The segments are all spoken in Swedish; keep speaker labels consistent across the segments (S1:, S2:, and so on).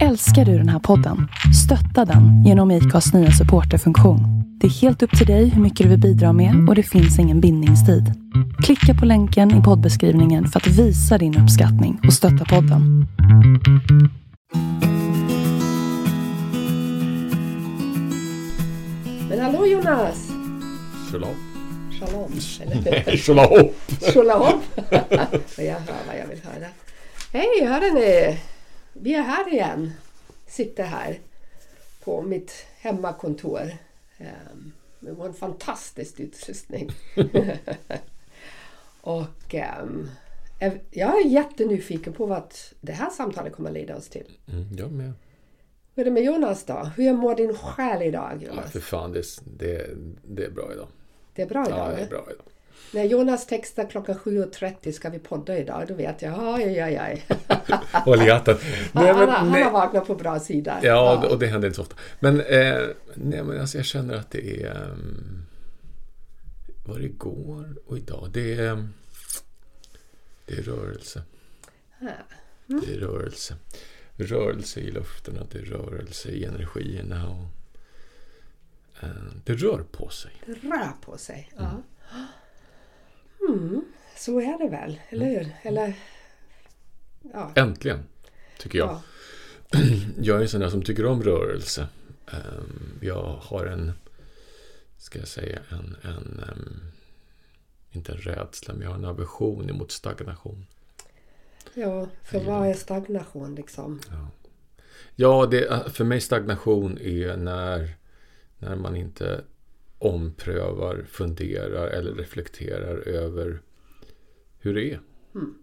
S1: Älskar du den här podden? Stötta den genom IKAs nya supporterfunktion. Det är helt upp till dig hur mycket du vill bidra med och det finns ingen bindningstid. Klicka på länken i poddbeskrivningen för att visa din uppskattning och stötta podden.
S2: Men hallå Jonas!
S3: Shalom.
S2: Shalom.
S3: Nej, shalom.
S2: Shalom! jag hör vad jag vill höra. Hej, hörde ni? Vi är här igen. Sitter här på mitt hemmakontor. Med vår fantastisk utrustning. Och um, jag är jättenyfiken på vad det här samtalet kommer att leda oss till.
S3: Mm, jag med.
S2: Hur är det med Jonas då? Hur mår din själ idag Jonas?
S3: Ja, för fan, det, det, det är bra idag.
S2: Det är bra idag?
S3: Ja, det är bra idag.
S2: När Jonas textar klockan 7.30 ska vi podda idag, då vet jag, aj, aj, aj.
S3: Håll i hatten.
S2: Nej, men, han, han har vaknat på bra sida.
S3: Ja, ja, och det händer inte så ofta. Men, eh, nej, men alltså, jag känner att det är... Um, var det igår och idag? Det är, det är rörelse.
S2: Mm.
S3: Det är rörelse. Rörelse i luften och det är rörelse i energierna. Och, eh, det rör på sig.
S2: Det rör på sig, ja. Mm. Mm, så är det väl, eller hur? Eller,
S3: ja. Äntligen, tycker jag. Ja. Jag är en sån där som tycker om rörelse. Ehm, jag har en, ska jag säga, en, en ehm, inte en rädsla, men jag har en aversion emot stagnation.
S2: Ja, för vad är stagnation liksom?
S3: Ja, ja det, för mig stagnation är när, när man inte omprövar, funderar eller reflekterar över hur det är. Mm.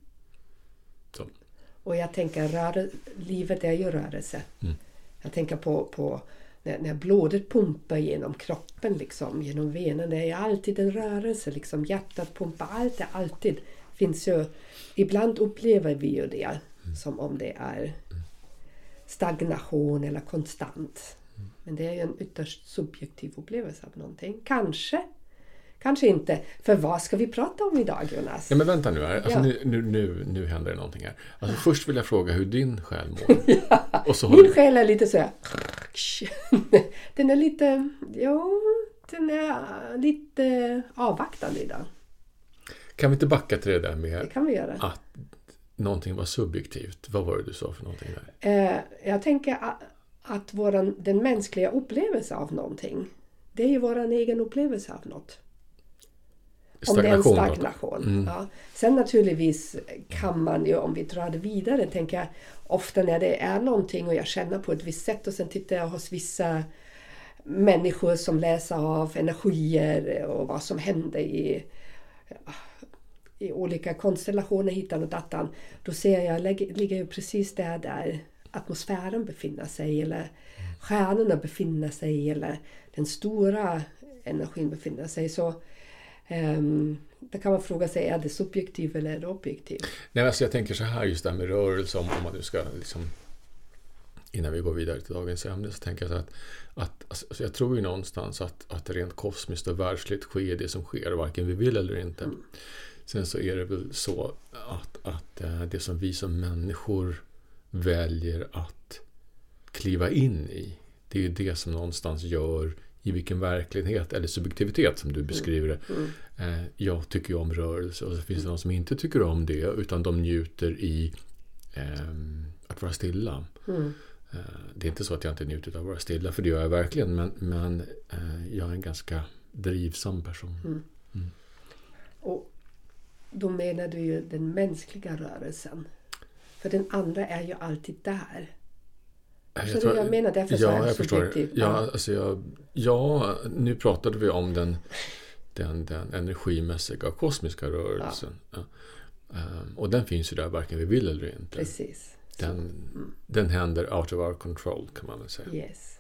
S2: Och jag tänker, rör, livet är ju rörelse. Mm. Jag tänker på, på när, när, blodet pumpar genom kroppen, liksom, genom venerna. Det är alltid en rörelse. Liksom, hjärtat pumpar, allt är alltid. Finns ju, ibland upplever vi ju det mm. som om det är mm. stagnation eller konstant. Men det är ju en ytterst subjektiv upplevelse av någonting. Kanske. Kanske inte. För vad ska vi prata om idag Jonas?
S3: Ja men vänta nu här. Alltså, ja. nu, nu, nu, nu händer det någonting här. Alltså, först vill jag fråga hur din själ mår.
S2: ja. Och så Min själ är lite så här. Den är lite... Ja, den är lite avvaktande idag.
S3: Kan vi inte backa till det där med
S2: det kan vi göra.
S3: att någonting var subjektivt? Vad var det du sa för någonting där?
S2: Eh, jag tänker att våran, den mänskliga upplevelse av någonting, det är ju vår egen upplevelse av något. Om det är en stagnation. Mm. Ja. Sen naturligtvis kan man ju, om vi drar det vidare, tänka ofta när det är någonting och jag känner på ett visst sätt och sen tittar jag hos vissa människor som läser av energier och vad som händer i, i olika konstellationer hitan och datan. Då ser jag, ligger ju precis där, där atmosfären befinner sig eller stjärnorna befinner sig eller den stora energin befinner sig. Så um, ehm, där kan man fråga sig, är det subjektivt eller är det objektivt?
S3: Nej, alltså jag tänker så här just det här med rörelse, om, om man nu ska liksom innan vi går vidare till dagens ämne så tänker jag så att, att alltså jag tror ju någonstans att, att rent kosmiskt och världsligt sker det som sker, varken vi vill eller inte. Mm. Sen så är det väl så att, att eh, det som vi som människor väljer att kliva in i. Det är ju det som någonstans gör i vilken verklighet eller subjektivitet som du beskriver det. Mm. Mm. Jag tycker ju om rörelse och så finns det mm. de som inte tycker om det utan de njuter i eh, att vara stilla. Mm. Eh, det är inte så att jag inte njuter av att vara stilla för det gör jag verkligen men, men eh, jag är en ganska drivsam person. Mm.
S2: mm. Och då menar du ju den mänskliga rörelsen. För den andra är ju alltid där. Jag så tror, jag menar, därför
S3: ja, så är jag förstår. Ja. Alltså jag, ja, nu pratade vi om den, den, den energimässiga kosmiska rörelsen. Ja. Um, och den finns ju där varken vi vill eller inte.
S2: Precis.
S3: Den, mm. den händer out of our control kan man väl säga.
S2: Yes.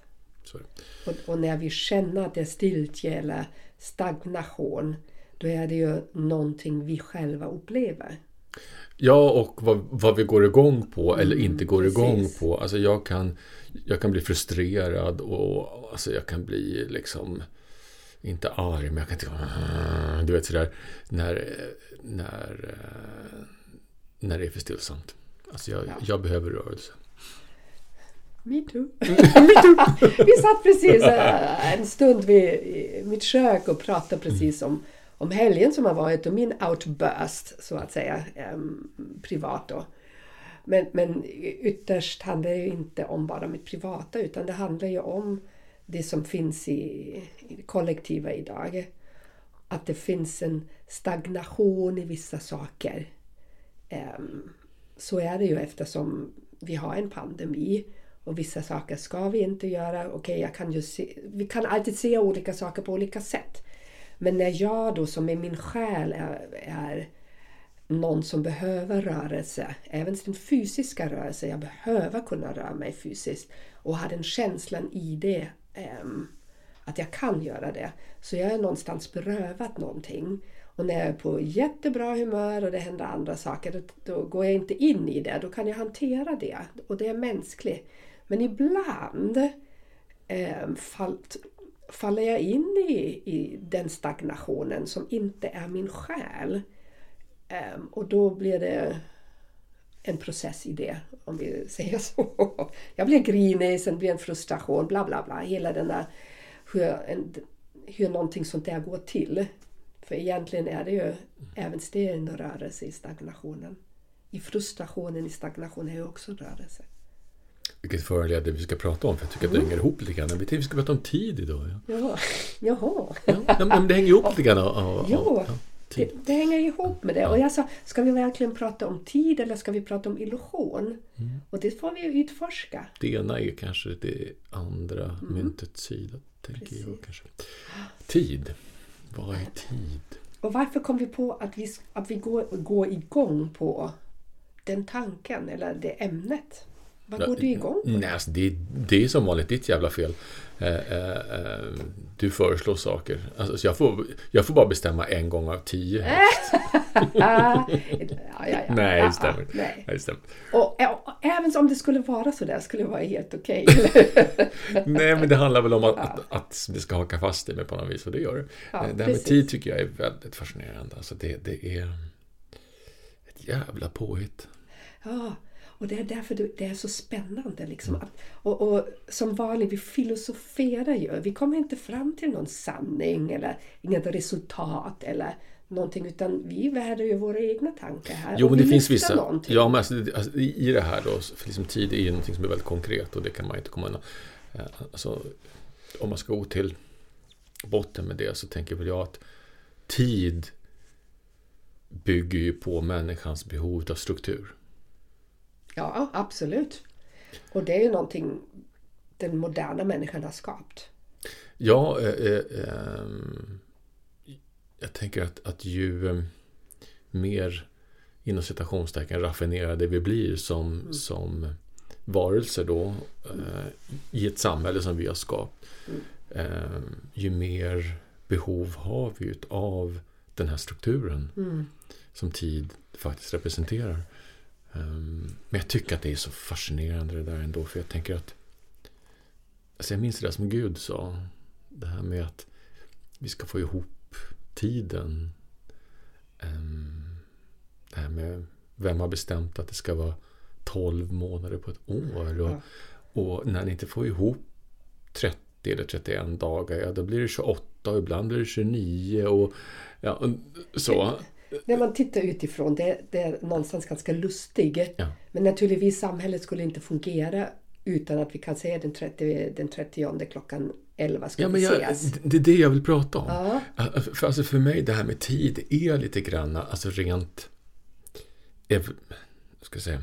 S2: Och, och, när vi känner det stiltje eller stagnation då är det ju någonting vi själva upplever.
S3: Ja, och vad, vad vi går igång på eller mm, inte går precis. igång på. Alltså jag kan, jag kan bli frustrerad och alltså jag kan bli liksom inte arg, men jag kan inte... Du vet sådär när, när, när det är för stillsamt. Alltså jag, ja. jag behöver rörelse.
S2: Me too. Me too. vi satt precis uh, en stund vid mitt kök och pratade precis om, om helgen som har varit och min outburst så att säga um, privat då. Men, men ytterst handlar det ju inte om bara mitt privata utan det handlar ju om det som finns i, i det kollektiva idag. Att det finns en stagnation i vissa saker. Um, så är det ju eftersom vi har en pandemi och vissa saker ska vi inte göra. Okej, okay, jag kan ju se, vi kan alltid se olika saker på olika sätt. Men när jag då som i min själ är, är någon som behöver rörelse, även sin fysiska rörelse, jag behöver kunna röra mig fysiskt och har den känslan i det um, att jag kan göra det. Så jag är någonstans berövat någonting. Och när jag är på jättebra humör och det händer andra saker, då går jag inte in i det. Då kan jag hantera det och det är mänskligt. Men ibland eh, fallt, faller jag in i, i den stagnationen som inte är min själ. Um, och då blir det en process i det, om vi säger så. Jag blir grinig, sen blir det en frustration, bla bla bla. Hela den där hur, en, hur någonting sånt där går till. För egentligen är det ju även det en rörelse i stagnationen. I frustrationen i stagnationen är ju också rörelse.
S3: Vilket föranleder vi ska prata om, för jag tycker att det hänger ihop lite grann. Vi tänkte vi ska prata om tid idag.
S2: Ja. Jaha. Jaha.
S3: Ja, men det hänger ihop lite grann.
S2: Ja, ja, det, det, hänger ihop med det. Och jag sa, ska vi verkligen prata om tid eller ska vi prata om illusion? Mm. Och det får vi ju utforska.
S3: Det ena är kanske det andra mm. myntets sida, tänker Precis. jag kanske. Tid. Vad är tid?
S2: Och varför kom vi på att vi, att vi går, går igång på den tanken eller det ämnet? Vad går du igång på?
S3: Nej, alltså det, det är som vanligt ditt jävla fel. Eh, eh, eh du föreslår saker. Alltså, jag, får, jag får bara bestämma en gång av tio. ja, ja, ja. Nej, det stämmer. Nej. det stämmer.
S2: Och, och, även om det skulle vara så där skulle det vara helt okej.
S3: Nej, men det handlar väl om att, att, att, det ska haka fast i mig på något vis. Och det gör det. Ja, det här med tid tycker jag är väldigt fascinerande. Alltså det, det är ett jävla påhitt.
S2: Ja, och det är därför det är så spännande. Liksom. Mm. Och, och, som vanligt, vi filosoferar ju. Vi kommer inte fram till någon sanning eller inget resultat eller någonting utan vi värdar ju våra egna tankar här.
S3: Jo, men det finns vissa. Någonting. Ja, men alltså, alltså, i det här då, för liksom tid är ju någonting som är väldigt konkret och det kan man inte komma undan. Eh, alltså, om man ska gå till botten med det så tänker väl jag att tid bygger ju på människans behov av struktur.
S2: Ja, absolut. Och det är ju någonting den moderna människan har skapat.
S3: Ja, eh, eh, ehm, jag tänker att, att ju eh, mer inom citationstecken raffinerade vi blir som, mm. som varelser då eh, i ett samhälle som vi har skapat. Mm. Eh, ju mer behov har vi av den här strukturen mm. som tid faktiskt representerar. Um, men jag tycker att det är så fascinerande det där ändå. För jag tänker att... Alltså jag minns det där som Gud sa. Det här med att vi ska få ihop tiden. Um, det här med vem har bestämt att det ska vara 12 månader på ett år. Och, och när ni inte får ihop 30 eller 31 dagar, ja då blir det 28 och ibland blir det 29 och ja, och så
S2: när man tittar utifrån, det, det är någonstans ganska lustigt. Ja. Men naturligtvis samhället skulle inte fungera utan att vi kan säga den 30, den 30 klockan 11 ska ja, men
S3: jag, ses. Det är det jag vill prata om. Ja. För, alltså för mig det här med tid är lite grann alltså rent... Jag ska säga,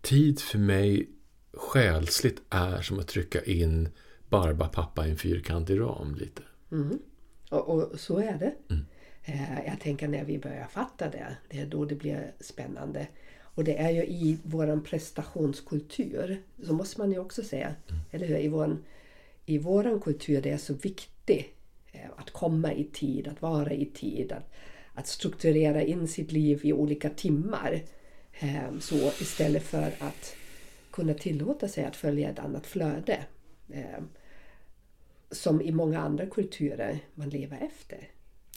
S3: tid för mig själsligt är som att trycka in Barbapappa i en fyrkantig ram lite.
S2: Mm. Och, och, så är det. Mm. Eh, jag tänker när vi börjar fatta det, det är då det blir spännande. Och det är ju i våran prestationskultur, så måste man ju också säga, mm. eller hur? I våran, I våran kultur det är så viktigt eh, att komma i tid, att vara i tid, att, att strukturera in sitt liv i olika timmar. Eh, så istället för att kunna tillåta sig att följa ett annat flöde. Som i många andra kulturer man lever efter.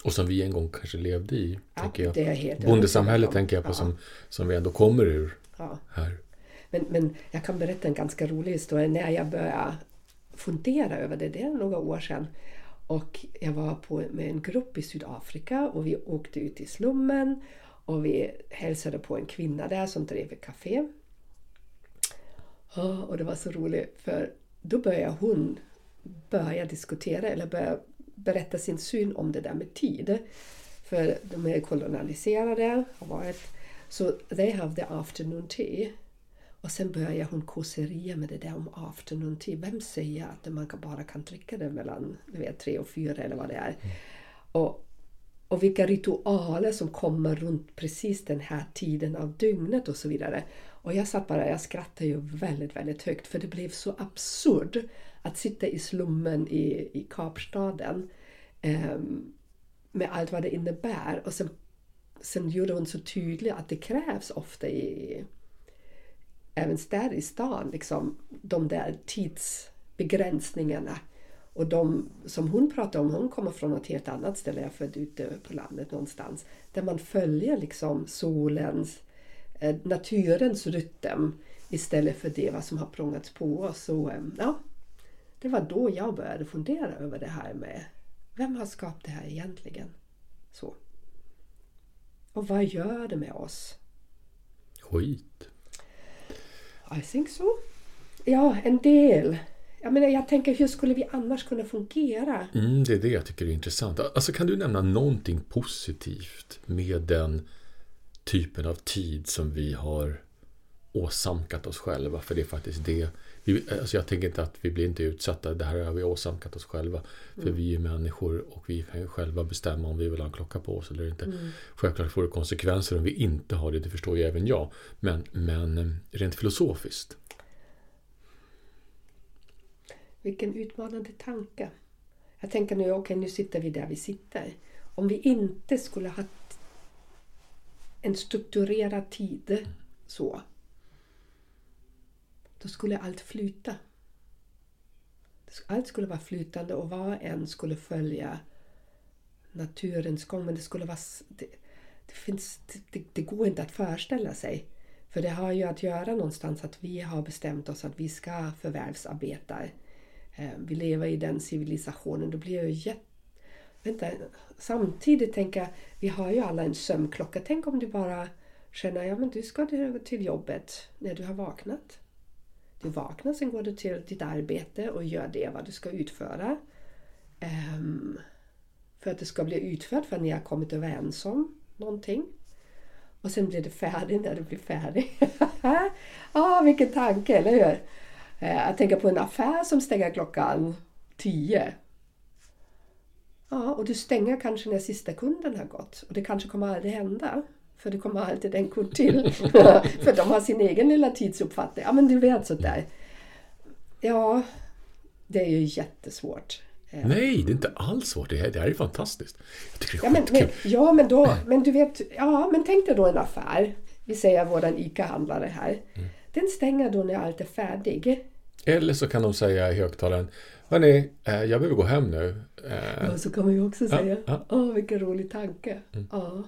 S3: Och som vi en gång kanske levde i.
S2: Ja, tänker jag. Det är helt
S3: Bondesamhället tänker jag på ja. som, som vi ändå kommer ur ja. här.
S2: Men, men jag kan berätta en ganska rolig historia. När jag började fundera över det, det är några år sedan. Och jag var på, med en grupp i Sydafrika och vi åkte ut i slummen och vi hälsade på en kvinna där som drev ett café. Och det var så roligt för då började hon börja diskutera eller börja berätta sin syn om det där med tid. För de är kolonialiserade, har varit. Så they have the afternoon tea. Och sen börjar hon kåseria med det där om afternoon tea. Vem säger att man bara kan dricka det mellan du vet, tre och fyra eller vad det är? Mm. Och, och vilka ritualer som kommer runt precis den här tiden av dygnet och så vidare. Och jag satt bara, jag skrattade ju väldigt, väldigt högt för det blev så absurt att sitta i slummen i, i Kapstaden eh, med allt vad det innebär. Och sen, sen gjorde hon så tydligt att det krävs ofta i även där i stan, liksom, de där tidsbegränsningarna. Och de som hon pratar om, hon kommer från ett helt annat ställe, jag är född ute på landet någonstans, där man följer liksom solens, eh, naturens rytm istället för det vad som har prångats på oss. Så, eh, ja, det var då jag började fundera över det här med vem har skapat det här egentligen? Så. Och vad gör det med oss?
S3: Skit.
S2: I think so. Ja, en del. Jag, menar, jag tänker, hur skulle vi annars kunna fungera?
S3: Mm, det är det jag tycker är intressant. Alltså, kan du nämna någonting positivt med den typen av tid som vi har åsamkat oss själva? För det är faktiskt det. Vi, alltså jag tänker inte att vi blir inte utsatta. Det här har vi åsamkat oss själva. För mm. vi är människor och vi kan ju själva bestämma om vi vill ha en klocka på oss eller inte. Mm. Självklart får det konsekvenser om vi inte har det. Det förstår ju även jag. Men, men eh, rent filosofiskt.
S2: Vilken utmanande tanke. Jag tänker nu, okej okay, nu sitter vi där vi sitter. Om vi inte skulle ha en strukturerad tid så då skulle allt flyta. Allt skulle vara flytande och var och en skulle följa naturens gång. Men det skulle vara... Det, det, finns, det, det går inte att föreställa sig. För det har ju att göra någonstans att vi har bestämt oss att vi ska förvärvsarbeta. Eh, vi lever i den civilisationen. Då blir jag ju jätte... Vänta, samtidigt tänker jag, vi har ju alla en sömnklocka. Tänk om du bara känner, ja men du ska till jobbet när du har vaknat. Du vaknar, sen går du till ditt arbete och gör det vad du ska utföra. Um, för att det ska bli utfört för att ni har kommit överens om någonting. Och sen blir det färdigt när du blir färdig. ah, vilken tanke, eller hur? Eh, uh, jag tänker på en affär som stänger klockan tio. Ja, och du stänger kanske när sista kunden har gått. Och det kanske kommer aldrig hända. För det kommer alltid en kund till. för de har sin egen lilla tidsuppfattning. Ja men du vet sådär. Ja, det är ju jättesvårt.
S3: Eh. Nej, det är inte alls svårt. Det här, det här är fantastiskt. Jag tycker det
S2: är ja, men, men, ja, men då, men du vet, ja, men tänk dig då en affär. Vi säger våran ICA-handlare här. Mm. Den stänger då när allt är färdigt.
S3: Eller så kan de säga i högtalaren Hörni, eh, jag behöver gå hem nu.
S2: Eh, ja, så kan man ju också säga. Åh, ja, ja. oh, vilken rolig tanke. Mm. Ja.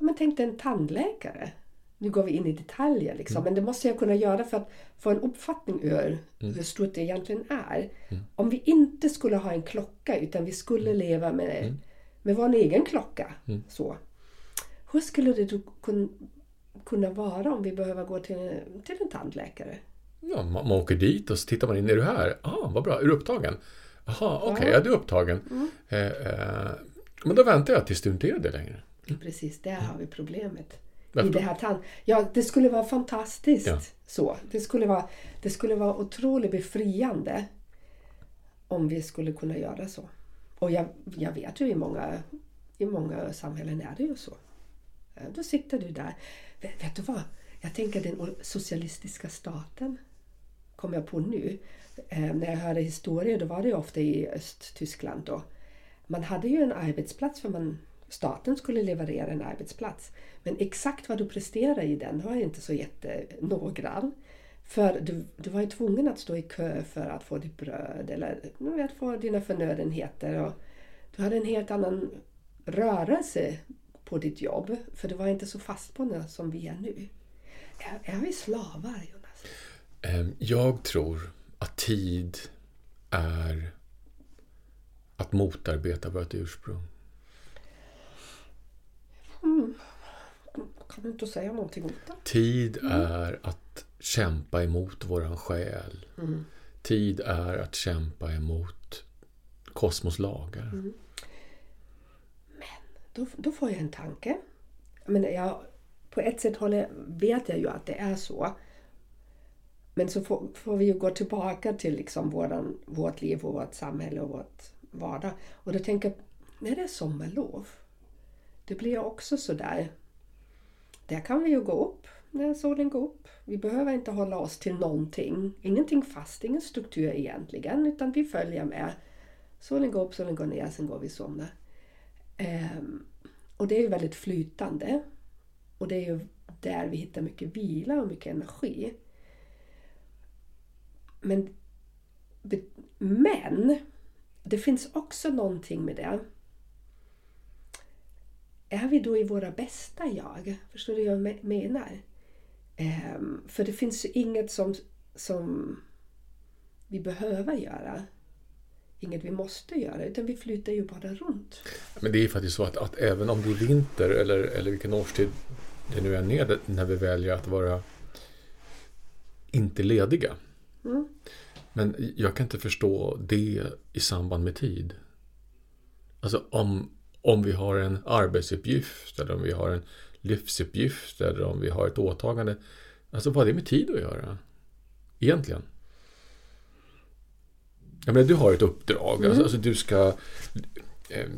S2: Men tänk dig en tandläkare. Nu går vi in i detaljer, liksom. Mm. men det måste jag kunna göra för att få en uppfattning över mm. hur stort det egentligen är. Mm. Om vi inte skulle ha en klocka utan vi skulle mm. leva med, mm. med vår egen klocka. Mm. Så. Hur skulle det då kunna vara om vi behöver gå till, till en tandläkare?
S3: Ja, man, man åker dit och så tittar man in. Är du här? Ah, vad bra. Är du upptagen? Jaha, okej, okay, ja. är du upptagen? Eh, eh, men då väntar jag tills du inte är det längre.
S2: Precis, där har vi problemet. I det här tand ja, det skulle vara fantastiskt. Ja. så. Det skulle, vara, det skulle vara otroligt befriande om vi skulle kunna göra så. Och jag, jag vet ju i många, i många samhällen är det ju så. Då sitter du där. Vet, vet du vad? Jag tänker den socialistiska staten kom jag på nu. Eh, när jag hörde historier då var det ofta i Östtyskland. Då. Man hade ju en arbetsplats för man staten skulle leverera en arbetsplats. Men exakt vad du presterar i den var inte så jättenoggrann. För du, du var ju tvungen att stå i kö för att få ditt bröd eller att få dina förnödenheter. Och du hade en helt annan rörelse på ditt jobb, för du var inte så fastbunden som vi är nu. Är, är vi slavar, Jonas?
S3: Ehm, jag tror att tid är att motarbeta vårt ursprung.
S2: Mm. Kan du inte säga någonting om det?
S3: Tid mm. är att kämpa emot våran själ. Mm. Tid är att kämpa emot kosmos lagar. Mm.
S2: Men då, då får jag en tanke. Men jag, på ett sätt håller, vet jag ju att det är så. Men så får, får vi ju gå tillbaka till liksom våran, vårt liv och vårt samhälle och vårt vardag. Och då tänker jag, när det är sommarlov, det blir också sådär. Där kan vi ju gå upp när solen går upp. Vi behöver inte hålla oss till någonting. Ingenting fast, ingen struktur egentligen, utan vi följer med. Solen går upp, solen går ner, sen går vi somna. Um, ehm, och det är ju väldigt flytande. Och det är ju där vi hittar mycket vila och mycket energi. Men, men det finns också någonting med det. Är vi då i våra bästa jag? Förstår du vad jag menar? Um, för det finns ju inget som, som vi behöver göra. Inget vi måste göra, utan vi flyter ju bara runt.
S3: Men det är faktiskt så att, att även om det är vinter eller, eller vilken årstid det nu än är när vi väljer att vara inte lediga. Mm. Men jag kan inte förstå det i samband med tid. Alltså om, om vi har en arbetsuppgift eller om vi har en livsuppgift eller om vi har ett åtagande. Alltså vad har det med tid att göra? Egentligen. Jag menar, du har ett uppdrag. Mm. Alltså, alltså, du ska eh,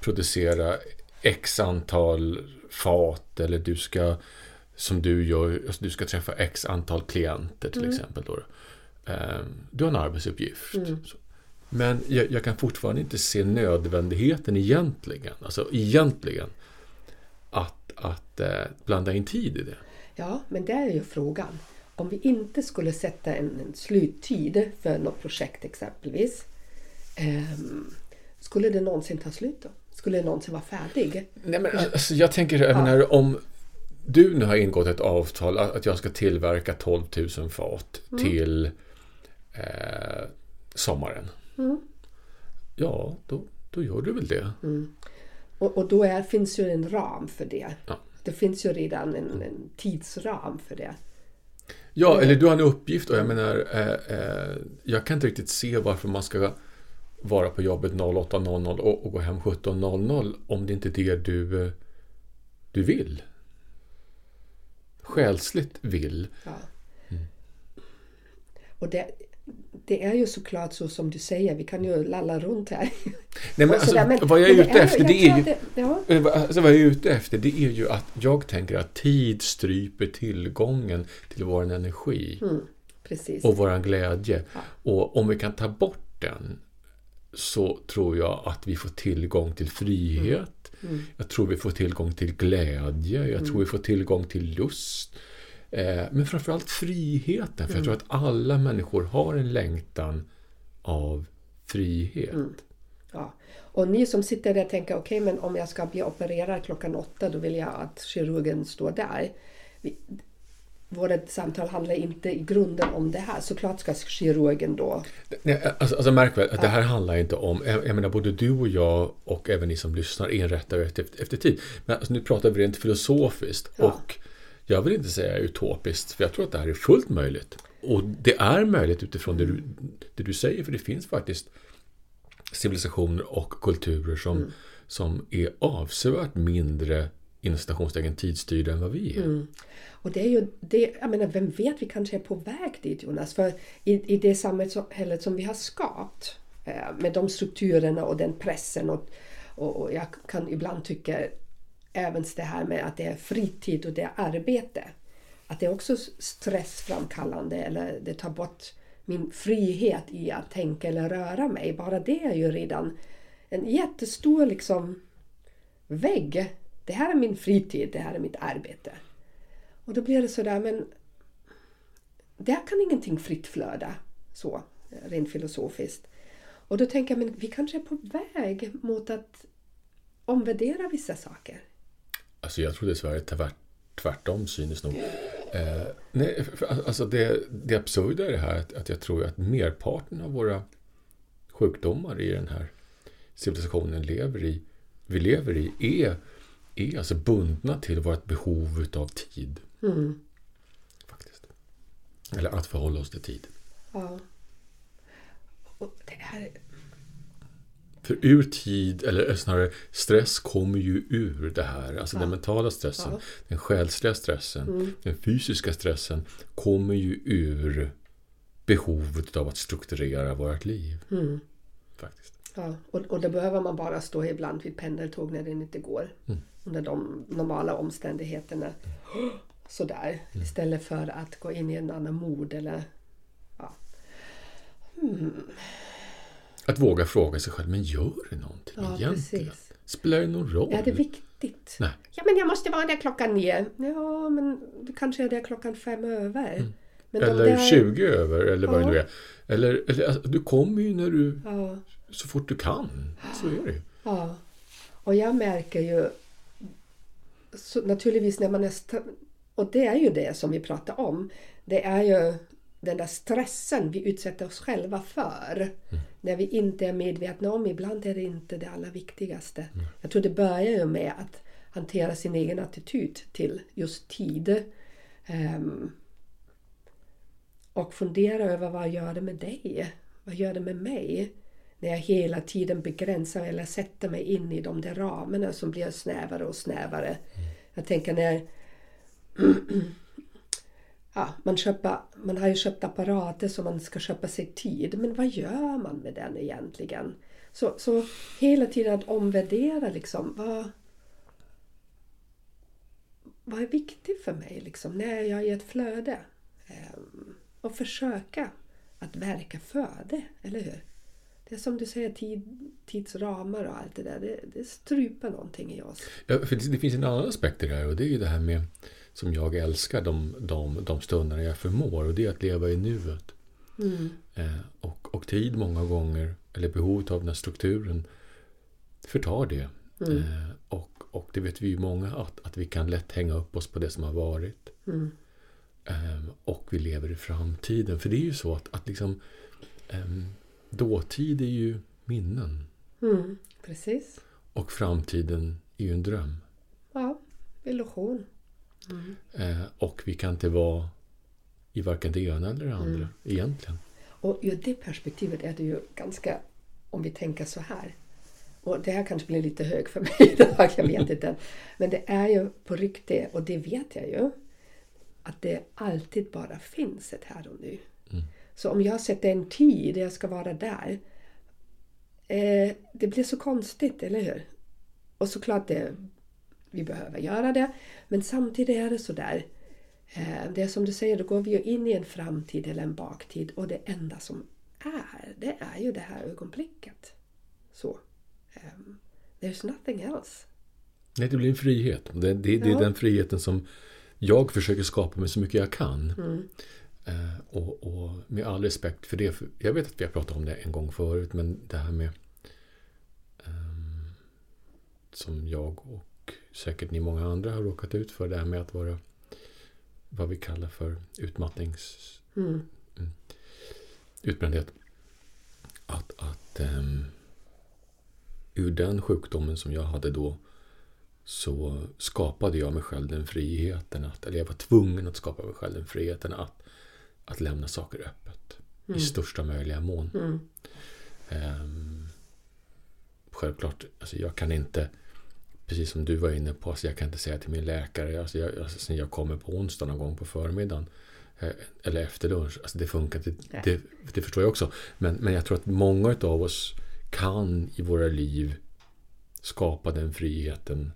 S3: producera x antal fat eller du ska som du gör, alltså, du ska träffa x antal klienter till mm. exempel. Då. Eh, du har en arbetsuppgift. Mm. Men jag, jag, kan fortfarande inte se nödvändigheten egentligen. Alltså egentligen att, att eh, blanda in tid i det.
S2: Ja, men det är ju frågan. Om vi inte skulle sätta en, en sluttid för något projekt exempelvis. Eh, skulle det någonsin ta slut då? Skulle det någonsin vara färdig?
S3: Nej, men alltså, jag tänker, jag ja. menar, om du nu har ingått ett avtal att jag ska tillverka 12 000 fat mm. till eh, sommaren. Mm. Ja, då, då gör du väl det. Mm.
S2: Och, och då är, finns ju en ram för det. Ja. Det finns ju redan en, en tidsram för det.
S3: Ja, eller du har en uppgift och jag menar, eh, eh, jag kan inte riktigt se varför man ska vara på jobbet 08.00 och, och gå hem 17.00 om det inte är det du, du vill. Själsligt vill. Ja. Mm.
S2: Och det, det är ju såklart så som du säger, vi kan ju lalla runt här.
S3: Nej, men, alltså, men vad jag är ute efter det är ju... Det, ja. Eh, alltså, vad jag är ute efter det är ju att jag tänker att tid stryper tillgången till vår energi. Mm, och vår glädje. Ja. Och om vi kan ta bort den så tror jag att vi får tillgång till frihet. Mm. Mm. Jag tror vi får tillgång till glädje. Jag tror mm. vi får tillgång till lust. Eh, men framförallt friheten. För jag tror mm. att alla människor har en längtan av frihet. Mm.
S2: Ja. Och ni som sitter där tänker, okej okay, men om jag ska bli opererad klockan åtta då vill jag att kirurgen står där. Vi, vårt samtal handlar inte i grunden om det här. Såklart ska kirurgen då...
S3: Nej, alltså, alltså märk väl, ja. det här handlar inte om... Jag, jag menar både du och jag och även ni som lyssnar rättare efter, efter tid. Men alltså, nu pratar vi rent filosofiskt. Ja. Och jag vill inte säga utopiskt, för jag tror att det här är fullt möjligt. Och det är möjligt utifrån det du, det du säger, för det finns faktiskt civilisationer och kulturer som, mm. som är avsevärt mindre inom citationstecken tidsstyrda än vad vi är. Mm.
S2: Och det är ju, det, jag menar, vem vet, vi kanske är på väg dit Jonas. För i, i det samhället som vi har skapat eh, med de strukturerna och den pressen och, och, och jag kan ibland tycka även det här med att det är fritid och det är arbete. Att det är också stressframkallande eller det tar bort min frihet i att tänka eller röra mig. Bara det är ju redan en jättestor liksom vägg. Det här är min fritid, det här är mitt arbete. Och då blir det sådär, men där kan ingenting fritt flöda så, rent filosofiskt. Och då tänker jag, men vi kanske är på väg mot att omvärdera vissa saker.
S3: Alltså jag tror dessvärre tvärt, tvärtom synes nog. Eh, nej, alltså det, det absurda är det här att, att jag tror att merparten av våra sjukdomar i den här civilisationen lever i, vi lever i är, är alltså bundna till vårt behov av tid.
S2: Mm.
S3: Faktiskt. Eller att förhålla oss till tid.
S2: Ja. Och det här...
S3: För ur tid, eller snarare stress kommer ju ur det här. Alltså
S2: Ja.
S3: den mentala stressen,
S2: Ja.
S3: den själsliga stressen,
S2: Mm.
S3: den fysiska stressen kommer ju ur behovet av att strukturera vårt liv.
S2: Mm.
S3: Faktiskt.
S2: Ja, och, och då behöver man bara stå ibland vid pendeltåg när det inte går.
S3: Mm.
S2: Under de normala omständigheterna. Sådär.
S3: Mm.
S2: Istället för att gå in i en annan mod eller... Ja.
S3: Att våga fråga sig själv, men gör det någonting
S2: Ja,
S3: egentligen?
S2: precis.
S3: Spelar det någon roll?
S2: Är det viktigt?
S3: Nej.
S2: Ja, men jag måste vara där klockan nio. Ja, men du kanske är där klockan fem över.
S3: Mm. Eller
S2: där-
S3: 20 över, eller vad
S2: Ja.
S3: det nu är. Eller, eller alltså, du kommer ju när du,
S2: Ja,
S3: så fort du kan. Så är det
S2: ja. Och jag märker ju naturligtvis när man är... Och det är ju det som vi pratar om. Det är ju den där stressen vi utsätter oss själva för. När vi inte är medvetna om. Ibland är det inte det allra viktigaste. Jag tror det börjar ju med att hantera sin egen attityd till just tid. Ehm, och fundera över vad gör det med dig? Vad gör det med mig? När jag hela tiden begränsar eller sätter mig in i de där ramarna som blir snävare och snävare. Jag tänker när ja, man, köper, man har ju köpt apparater som man ska köpa sig tid. Men vad gör man med den egentligen? Så, så hela tiden att omvärdera liksom. Vad, vad är viktigt för mig liksom, när jag är i ett flöde? Ehm, och försöka att verka för det, eller hur? Det är som du säger, tid, tidsramar och allt det där. Det, det stryper någonting i oss.
S3: Ja, för det, det finns en annan aspekt i det här och det är ju det här med som jag älskar de, de, de stunderna jag förmår och det är att leva i nuet.
S2: Mm.
S3: Eh, och, och tid många gånger, eller behovet av den här strukturen, förtar det.
S2: Mm.
S3: Eh, och, och det vet vi ju många att, att vi kan lätt hänga upp oss på det som har varit.
S2: Mm.
S3: Ehm, och vi lever i framtiden. För det är ju så att, att liksom, ehm, dåtid är ju minnen.
S2: Mm. Precis.
S3: Och framtiden är ju en dröm.
S2: Ja, illusion. Mm.
S3: Eh, och vi kan inte vara i varken det ena eller det andra
S2: Mm.
S3: egentligen.
S2: Och ur det perspektivet är det ju ganska, om vi tänker så här. Och det här kanske blir lite hög för mig idag, jag vet inte. Men det är ju på riktigt, och det vet jag ju, att det alltid bara finns ett här och nu.
S3: Mm.
S2: Så om jag sätter en tid där jag ska vara där, eh, det blir så konstigt, eller hur? Och såklart det, vi behöver göra det, men samtidigt är det så där. Eh, det är som du säger, då går vi ju in i en framtid eller en baktid och det enda som är, det är ju det här ögonblicket. Så. Um, there's nothing else.
S3: Nej, det blir en frihet. Det, det, det är
S2: Ja.
S3: den friheten som jag försöker skapa med så mycket jag kan.
S2: Mm.
S3: Eh, och, och med all respekt för det. För jag vet att vi har pratat om det en gång förut, men det här med ehm, som jag och säkert ni många andra har råkat ut för, det här med att vara vad vi kallar för utmattnings
S2: Mm.
S3: utbrändhet. Att, att ehm, ur den sjukdomen som jag hade då så skapade jag mig själv den friheten att, eller jag var tvungen att skapa mig själv den friheten att, att lämna saker öppet i största möjliga mån.
S2: Mm.
S3: Ehm, självklart, alltså jag kan inte, precis som du var inne på, alltså jag kan inte säga till min läkare, alltså jag, alltså jag kommer på onsdag någon gång på förmiddagen, eh, eller efter lunch, alltså det funkar
S2: Nej.
S3: det, det förstår jag också. Men, men jag tror att många av oss kan i våra liv skapa den friheten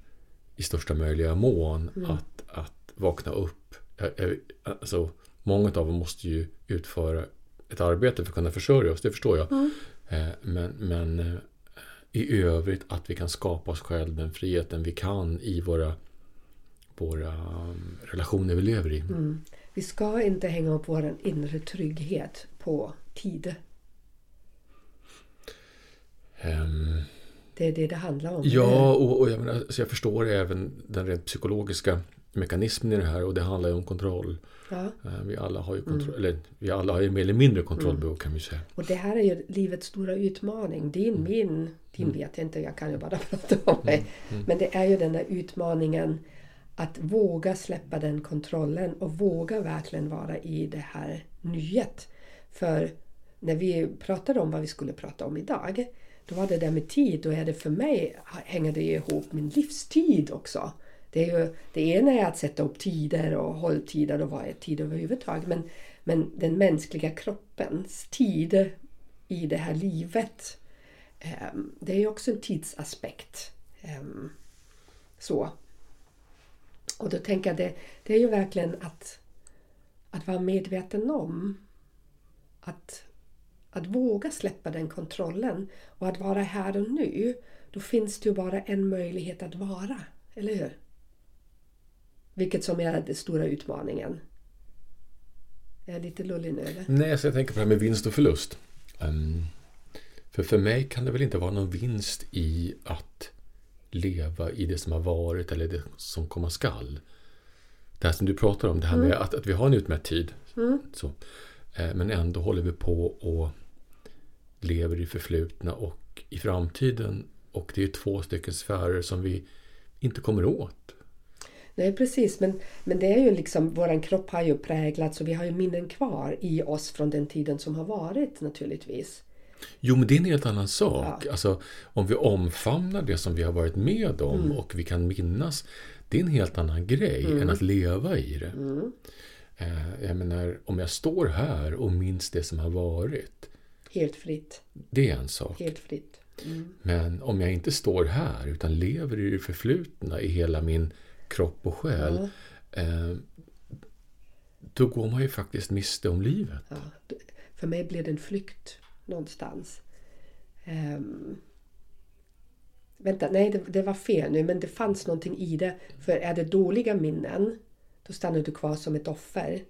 S3: i största möjliga mån att, att vakna upp. Alltså, många av oss måste ju utföra ett arbete för att kunna försörja oss, det förstår jag. Eh, Men, men eh, i övrigt att vi kan skapa oss själva den friheten vi kan i våra, våra um, relationer vi lever i.
S2: Mm. Vi ska inte hänga upp vår inre trygghet på tid.
S3: Ehm,
S2: Det är det det handlar om.
S3: Ja, och, och jag, menar, jag förstår även den rent psykologiska mekanismen i det här och det handlar ju om kontroll. Ja. Eh, vi alla har ju kontroll, mm. eller vi alla har ju mer eller mindre kontrollbehov mm. kan vi säga.
S2: Och det här är ju livets stora utmaning. Din, mm. min, din mm. vet jag inte, jag kan ju bara prata om mig. Mm. mm. Men det är ju den här utmaningen att våga släppa den kontrollen och våga verkligen vara i det här nyet. För när vi pratade om vad vi skulle prata om idag, då var det där med tid, då är det för mig, hänger det ihop min livstid också. Det, är ju, det ena är att sätta upp tider och hålltider och vad är tid överhuvudtaget. Men, men den mänskliga kroppens tid i det här livet, ehm, det är ju också en tidsaspekt. Ehm, så. Och då tänker jag det, det är ju verkligen att, att vara medveten om att, att våga släppa den kontrollen och att vara här och nu. Då finns det ju bara en möjlighet att vara, eller hur? Vilket som är den stora utmaningen. Är jag lite lullig nu eller?
S3: Nej, så jag tänker på det här med vinst och förlust. Um, för för mig kan det väl inte vara någon vinst i att leva i det som har varit eller det som komma skall. Det här som du pratar om, det här mm. med att, att vi har en utmätt tid. Mm. Så, eh, men ändå håller vi på och lever i förflutna och i framtiden. Och det är två stycken sfärer som vi inte kommer åt.
S2: Nej precis, men, men det är ju liksom, våran kropp har ju präglats och vi har ju minnen kvar i oss från den tiden som har varit naturligtvis.
S3: Jo, men det är en helt annan sak. Ja. Alltså, om vi omfamnar det som vi har varit med om mm. och vi kan minnas, det är en helt annan grej mm. än att leva i det. Mm. Eh, jag menar, om jag står här och minns det som har varit.
S2: Helt fritt.
S3: Det är en sak.
S2: Helt fritt. Mm.
S3: Men om jag inte står här utan lever i det förflutna i hela min kropp och själ. Ja. Eh, då går man ju faktiskt miste om livet. Ja.
S2: För mig blir det en flykt någonstans. Um, vänta, nej det, det, var fel nu men det fanns någonting i det. För är det dåliga minnen då stannar du kvar som ett offer.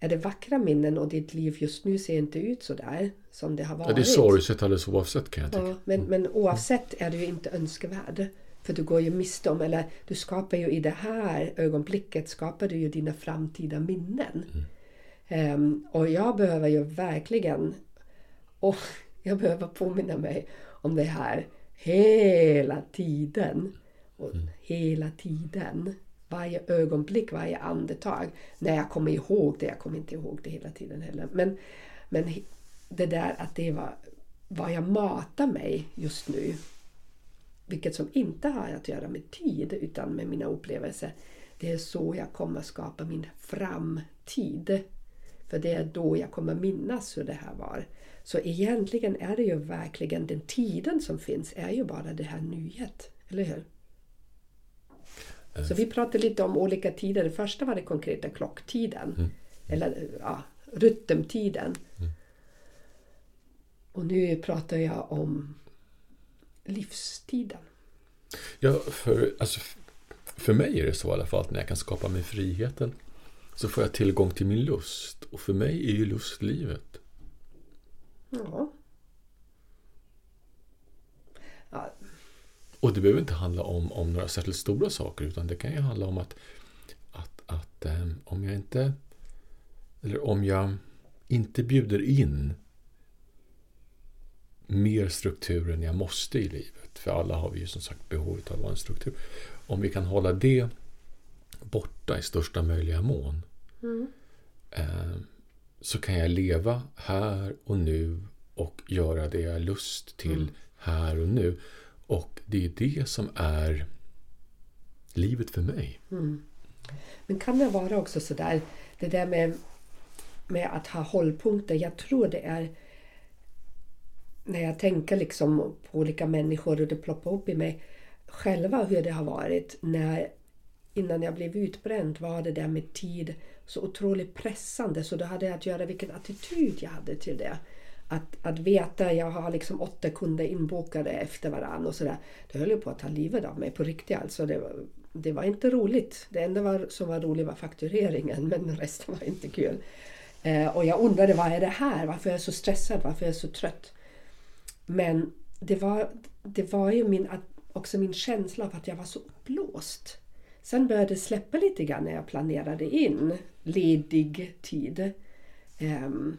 S2: Är det vackra minnen och ditt liv just nu ser inte ut så där som det har varit. Ja,
S3: det är sorgset alldeles oavsett kan jag
S2: tycka. Ja, men, men oavsett är du ju inte önskvärd. För du går ju miste om, eller du skapar ju i det här ögonblicket skapar du ju dina framtida minnen. Mm. Um, och jag behöver ju verkligen, och jag behöver påminna mig om det här hela tiden. Och mm. Hela tiden. Varje ögonblick, varje andetag. När jag kommer ihåg det, jag kommer inte ihåg det hela tiden heller. Men, men det där att det var vad jag matar mig just nu vilket som inte har att göra med tid utan med mina upplevelser. Det är så jag kommer skapa min framtid. För det är då jag kommer minnas hur det här var. Så egentligen är det ju verkligen den tiden som finns är ju bara det här nyhet. Eller hur? Så vi pratade lite om olika tider. Det första var den konkreta klocktiden. Mm. Eller ja, rytmtiden. Mm. Och nu pratar jag om livstiden?
S3: Ja, för, alltså, för mig är det så i alla fall att när jag kan skapa mig friheten så får jag tillgång till min lust. Och för mig är ju lust livet. Ja. ja. Och det behöver inte handla om, om några särskilt stora saker utan det kan ju handla om att, att, att um, om jag inte eller om jag inte bjuder in mer struktur än jag måste i livet. För alla har vi ju som sagt behovet av en struktur. Om vi kan hålla det borta i största möjliga mån mm. eh, så kan jag leva här och nu och göra det jag har lust till mm. här och nu. Och det är det som är livet för mig. Mm.
S2: Men kan det vara också sådär, det där med, med att ha hållpunkter. Jag tror det är när jag tänker liksom på olika människor och det ploppar upp i mig själva hur det har varit när innan jag blev utbränd var det där med tid så otroligt pressande så då hade jag att göra vilken attityd jag hade till det. Att, att veta, jag har liksom åtta kunder inbokade efter varandra och sådär. Det höll ju på att ta livet av mig på riktigt alltså. Det var, det var inte roligt. Det enda var, som var roligt var faktureringen men resten var inte kul. Eh, och jag undrade vad är det här? Varför är jag så stressad? Varför är jag så trött? Men det var, det var ju min, också min känsla av att jag var så uppblåst. Sen började det släppa lite grann när jag planerade in ledig tid. Um,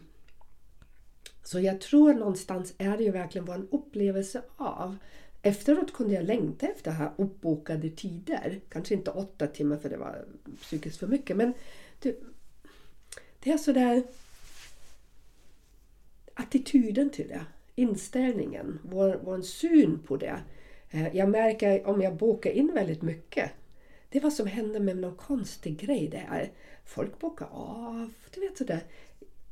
S2: så jag tror någonstans är det ju verkligen vår en upplevelse av. Efteråt kunde jag längta efter här uppbokade tider. Kanske inte åtta timmar för det var psykiskt för mycket. Men det, det är sådär attityden till det. Inställningen, vår, vår syn på det. Eh, jag märker om jag bokar in väldigt mycket. Det är vad som händer med någon konstig grej där. Folk bokar av. Du vet sådär.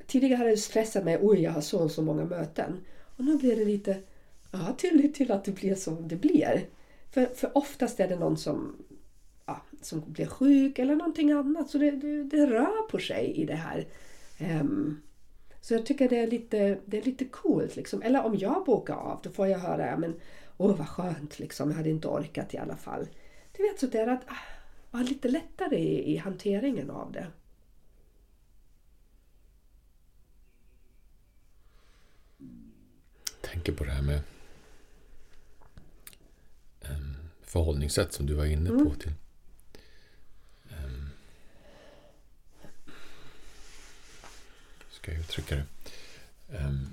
S2: Tidigare hade det stressat mig. Oj, jag har så och så många möten. Och nu blir det lite ja, tillit till att det blir som det blir. För, för oftast är det någon som, ja, som blir sjuk eller någonting annat. Så det, det, det rör på sig i det här. Um, så jag tycker det är lite, det är lite coolt. Liksom. Eller om jag bokar av, då får jag höra ja, men åh vad skönt, liksom. jag hade inte orkat i alla fall. Du vet så där att ah, vara lite lättare i, i hanteringen av det.
S3: tänker på det här med um, förhållningssätt som du var inne på. Mm. till Ska jag uttrycka det? Um,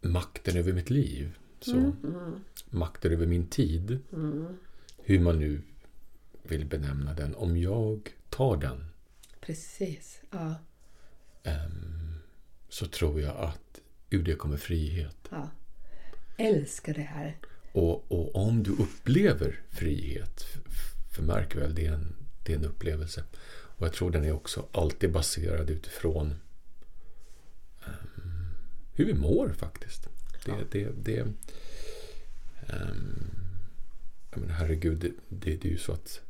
S3: makten över mitt liv. Så, mm, mm. Makten över min tid. Mm. Hur man nu vill benämna den. Om jag tar den.
S2: Precis. Ja.
S3: Um, så tror jag att ur det kommer frihet.
S2: Ja. Älskar det här.
S3: Och, och om du upplever frihet, för märk väl, det är, en, det är en upplevelse. Och jag tror den är också alltid baserad utifrån um, hur vi mår faktiskt. Det, ja. det, det, um, jag menar, herregud, det, det, det är ju så att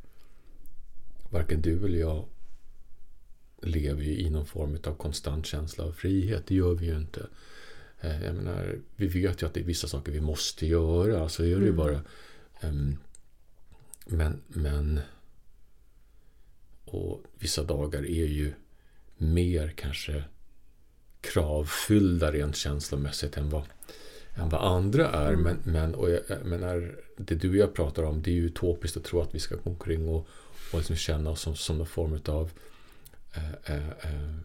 S3: varken du eller jag lever ju i någon form av konstant känsla av frihet. Det gör vi ju inte. Eh, jag menar, vi vet ju att det är vissa saker vi måste göra. Så är det ju mm. bara. Um, men, men och vissa dagar är ju mer kanske kravfyllda rent känslomässigt än vad, än vad andra är. Mm. Men, men och jag, menar, det du och jag pratar om det är ju utopiskt att tro att vi ska gå omkring och, och liksom känna oss som, som någon form av eh, eh, eh,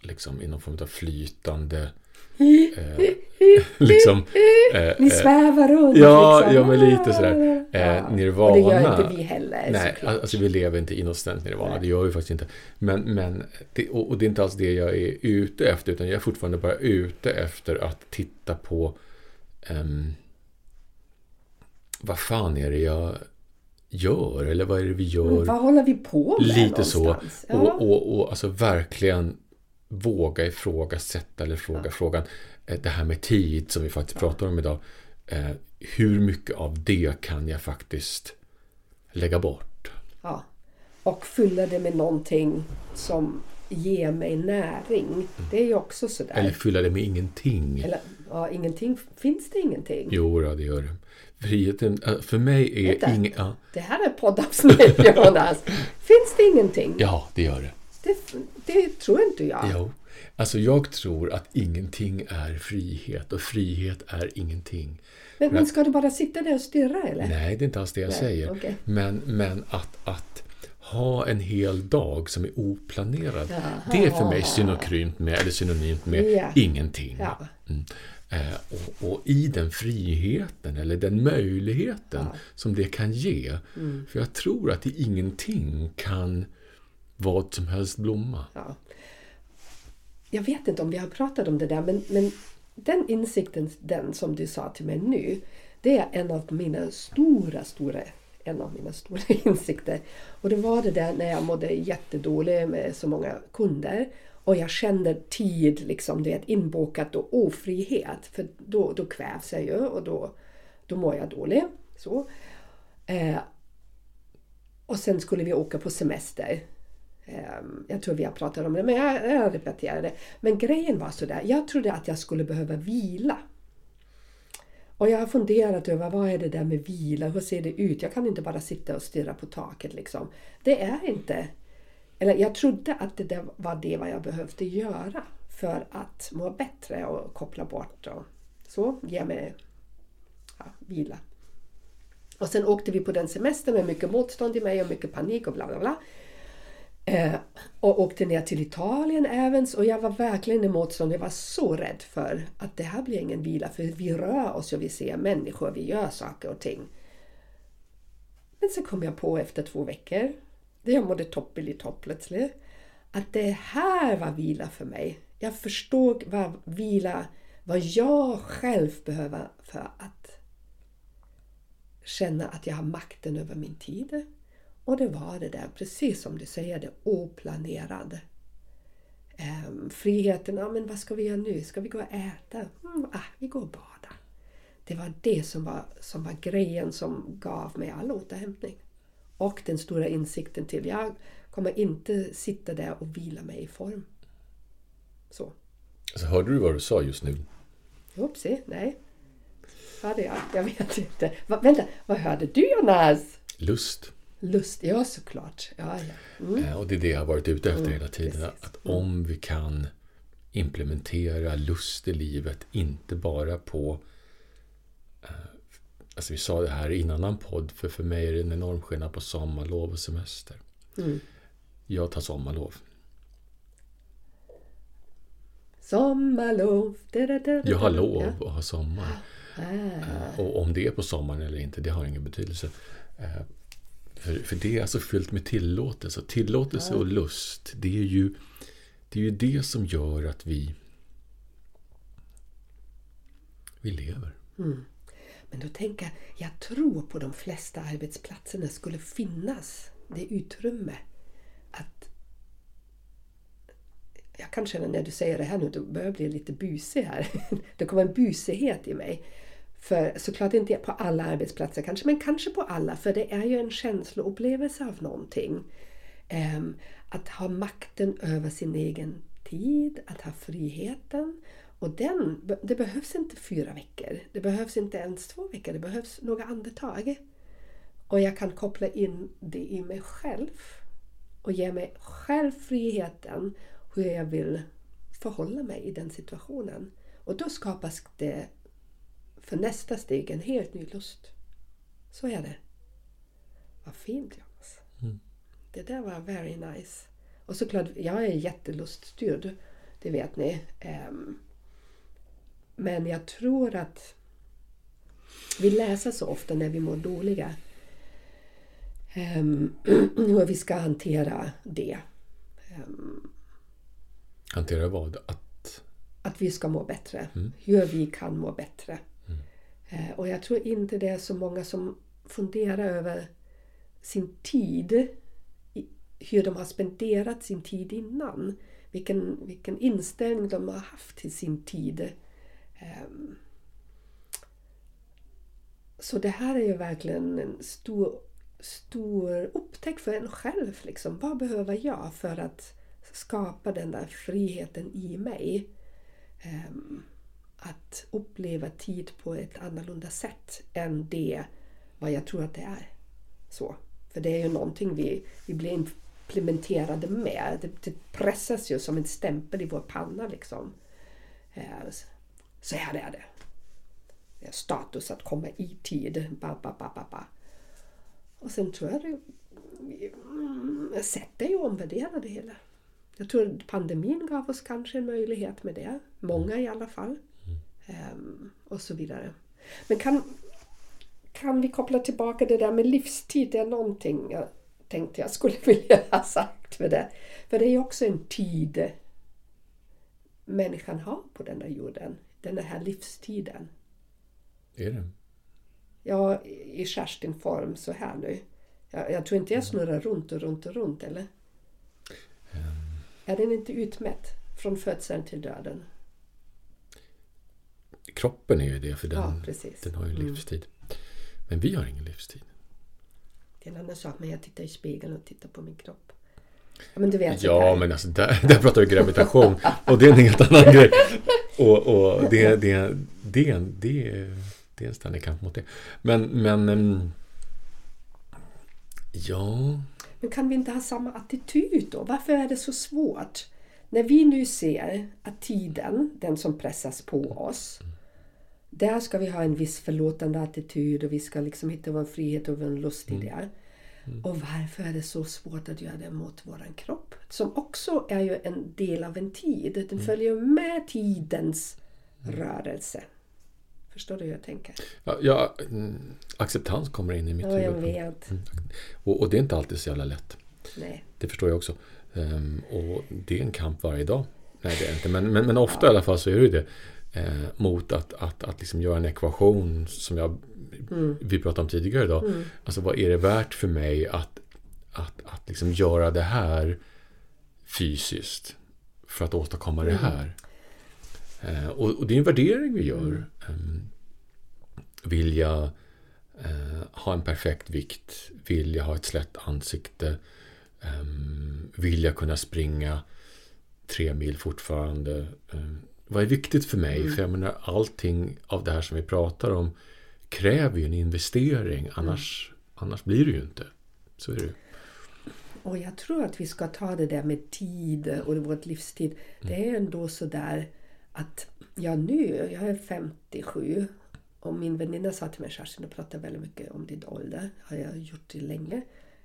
S3: liksom i någon form av flytande eh, liksom,
S2: eh, Ni svävar runt.
S3: Ja, liksom. ja men lite sådär. Eh, ja. Nirvana. Och det
S2: gör inte vi heller.
S3: Nej, såklart. alltså vi lever inte i innocent nirvana. Nej. Det gör vi faktiskt inte. Men, men det, och, och, det är inte alls det jag är ute efter. Utan jag är fortfarande bara ute efter att titta på um, vad fan är det jag gör? Eller vad är det vi gör? Men
S2: vad håller vi på med
S3: Lite någonstans? så. Ja. Och, och, och alltså verkligen våga ifrågasätta eller fråga ja. frågan. Eh, det här med tid som vi faktiskt ja. pratar om idag. Eh, hur mycket av det kan jag faktiskt lägga bort?
S2: Ja. Och fylla det med någonting som ger mig näring. Mm. Det är ju också sådär.
S3: Eller fylla det med ingenting.
S2: Eller, ja, ingenting. Finns det ingenting?
S3: Jo, det gör det. Friheten, äh, för mig är inget... Ja.
S2: Det här är poddavsnitt Jonas. Finns det ingenting?
S3: Ja, det gör det.
S2: Det, det tror inte jag.
S3: Jo. Alltså jag tror att ingenting är frihet och frihet är ingenting.
S2: Men, men ska du bara sitta där och stirra eller?
S3: Nej, det är inte alls det jag Nej, säger. Okay. Men, men att, att ha en hel dag som är oplanerad. Jaha. Det är för mig synonymt med, eller synonymt med ja. ingenting. Ja. Mm. Eh, och, och, i den friheten eller den möjligheten ja. som det kan ge. Mm. För jag tror att i ingenting kan vad som helst blomma.
S2: Jag vet inte om vi har pratat om det där men, men den insikten, den som du sa till mig nu, det är en av mina stora, stora en av mina stora insikter. Och det var det där när jag mådde jättedåligt med så många kunder och jag kände tid liksom, det inbokat och ofrihet. För då, då kvävs jag ju och då, då mår jag dåligt. Så. Eh, och sen skulle vi åka på semester. Ehm, jag tror vi har pratat om det, men jag, jag repeterar det. Men grejen var sådär, jag trodde att jag skulle behöva vila. Och jag har funderat över vad är det där med vila, hur ser det ut? Jag kan inte bara sitta och stirra på taket liksom. Det är inte eller jag trodde att det var det vad jag behövde göra för att må bättre och koppla bort och så, ge mig ja, vila. Och sen åkte vi på den semestern med mycket motstånd i mig och mycket panik och bla bla bla. Eh, och åkte ner till Italien även och jag var verkligen emot, motstånd. Jag var så rädd för att det här blir ingen vila för vi rör oss och vi ser människor, vi gör saker och ting. Men sen kom jag på efter två veckor, det jag mådde topp plötsligt, att det här var vila för mig. Jag förstod vad vila, vad jag själv behöver för att känna att jag har makten över min tid. Och det var det där, precis som du säger, det oplanerade. Ehm, friheten, ja men vad ska vi göra nu? Ska vi gå och äta? Mm, ah, vi går och badar. Det var det som var, som var grejen som gav mig all återhämtning. Och den stora insikten till, jag kommer inte sitta där och vila mig i form. Så.
S3: Alltså, hörde du vad du sa just nu?
S2: Upsi, nej. Hörde jag? Jag vet inte. Va, vänta, vad hörde du Jonas?
S3: Lust.
S2: Lust, ja såklart. Ja, ja. Mm.
S3: Eh, och det är det jag har varit ute efter mm, hela tiden. Precis. Att mm. om vi kan implementera lust i livet, inte bara på eh, Alltså vi sa det här i en annan podd, för för mig är det en enorm skillnad på sommarlov och semester. Mm. Jag tar sommarlov.
S2: Sommarlov.
S3: Da, da, da, jag har lov att ha sommar. Ah. Och om det är på sommaren eller inte, det har ingen betydelse. För, för det är alltså fyllt med tillåtelse. Tillåtelse och lust, det är ju det, är ju det som gör att vi, vi lever.
S2: Mm. Men då tänker jag, jag tror på de flesta arbetsplatserna skulle finnas det utrymme att jag kan känna när du säger det här nu, då börjar jag bli lite busig här. Det kommer en busighet i mig. För såklart inte på alla arbetsplatser kanske, men kanske på alla. För det är ju en känsloupplevelse av någonting. Ehm, att ha makten över sin egen tid, att ha friheten. Och den, det behövs inte fyra veckor. Det behövs inte ens två veckor. Det behövs några andetag. Och jag kan koppla in det i mig själv. Och ge mig själv friheten hur jag vill förhålla mig i den situationen. Och då skapas det för nästa steg en helt ny lust. Så är det. Vad fint Jonas. Mm. Det där var very nice. Och såklart, jag är jätteluststyrd. Det vet ni. Um, men jag tror att vi läser så ofta när vi mår dåliga um, hur vi ska hantera det. Um,
S3: hantera vad? Att?
S2: Att vi ska må bättre. Mm. Hur vi kan må bättre. Eh, och jag tror inte det är så många som funderar över sin tid, hur de har spenderat sin tid innan. Vilken, vilken inställning de har haft till sin tid. Ehm, så det här är ju verkligen en stor, stor upptäckt för en själv. Liksom. Vad behöver jag för att skapa den där friheten i mig? Ehm, att uppleva tid på ett annorlunda sätt än det vad jag tror att det är. Så. För det är ju någonting vi, vi blir implementerade med. Det, det pressas ju som en stämpel i vår panna liksom. Eh, så här är det. det är status att komma i tid. Ba, ba, ba, ba, ba. Och sen tror jag det mm, ju omvärdera det hela. Jag tror pandemin gav oss kanske en möjlighet med det. Många i alla fall. Um, och så vidare. Men kan, kan vi koppla tillbaka det där med livstid? Det är någonting jag tänkte jag skulle vilja ha sagt för det. För det är ju också en tid människan har på denna jorden. Den här livstiden.
S3: Är det?
S2: Ja, i Kerstin-form så här nu. Jag, jag, tror inte jag snurrar runt och runt och runt, eller? Um. Är den inte utmätt från födseln till döden?
S3: Kroppen är ju det, för den, ja, den har ju en mm. livstid. Mm. Men vi har ingen livstid.
S2: Det är en annan sak, men jag tittar i spegeln och tittar på min kropp. Ja, men vet.
S3: Ja, men alltså där, där pratar vi gravitation. och det är en helt annan grej. Och, och det, det, det, det, det, är en ständig kamp mot det. Men, men um, ja.
S2: Men kan vi inte ha samma attityd då? Varför är det så svårt? när vi nu ser att tiden, den som pressas på oss, där ska vi ha en viss förlåtande attityd och vi ska liksom hitta vår frihet och vår lust i det. Mm. Och varför är det så svårt att göra det mot våran kropp? Som också är ju en del av en tid. Den mm. följer med tidens rörelse. Förstår du hur jag tänker?
S3: Ja, ja mm, acceptans kommer in i mitt
S2: huvud. Ja, jag vet.
S3: Mm. Och, och, det är inte alltid så jävla lätt.
S2: Nej.
S3: Det förstår jag också. Um, och det är en kamp varje dag. Nej, det är inte. Men, men, men ofta ja. i alla fall så är det det. Eh, mot att, att, att liksom göra en ekvation som jag, mm. vi pratade om tidigare idag. Mm. Alltså vad är det värt för mig att, att, att liksom göra det här fysiskt för att åstadkomma mm. det här? Eh, och, och, det är en värdering vi gör. Um, vill jag eh, ha en perfekt vikt? Vill jag ha ett slätt ansikte? Um, vill jag kunna springa tre mil fortfarande? Um, vad är viktigt för mig? Mm. För jag menar, allting av det här som vi pratar om kräver ju en investering. Annars, mm. annars blir det ju inte. Så är det
S2: Och jag tror att vi ska ta det där med tid och vår livstid. Mm. Det är ändå så där att jag nu, jag är 57 och min väninna sa till mig Kerstin, du pratar väldigt mycket om din ålder. har jag gjort det länge.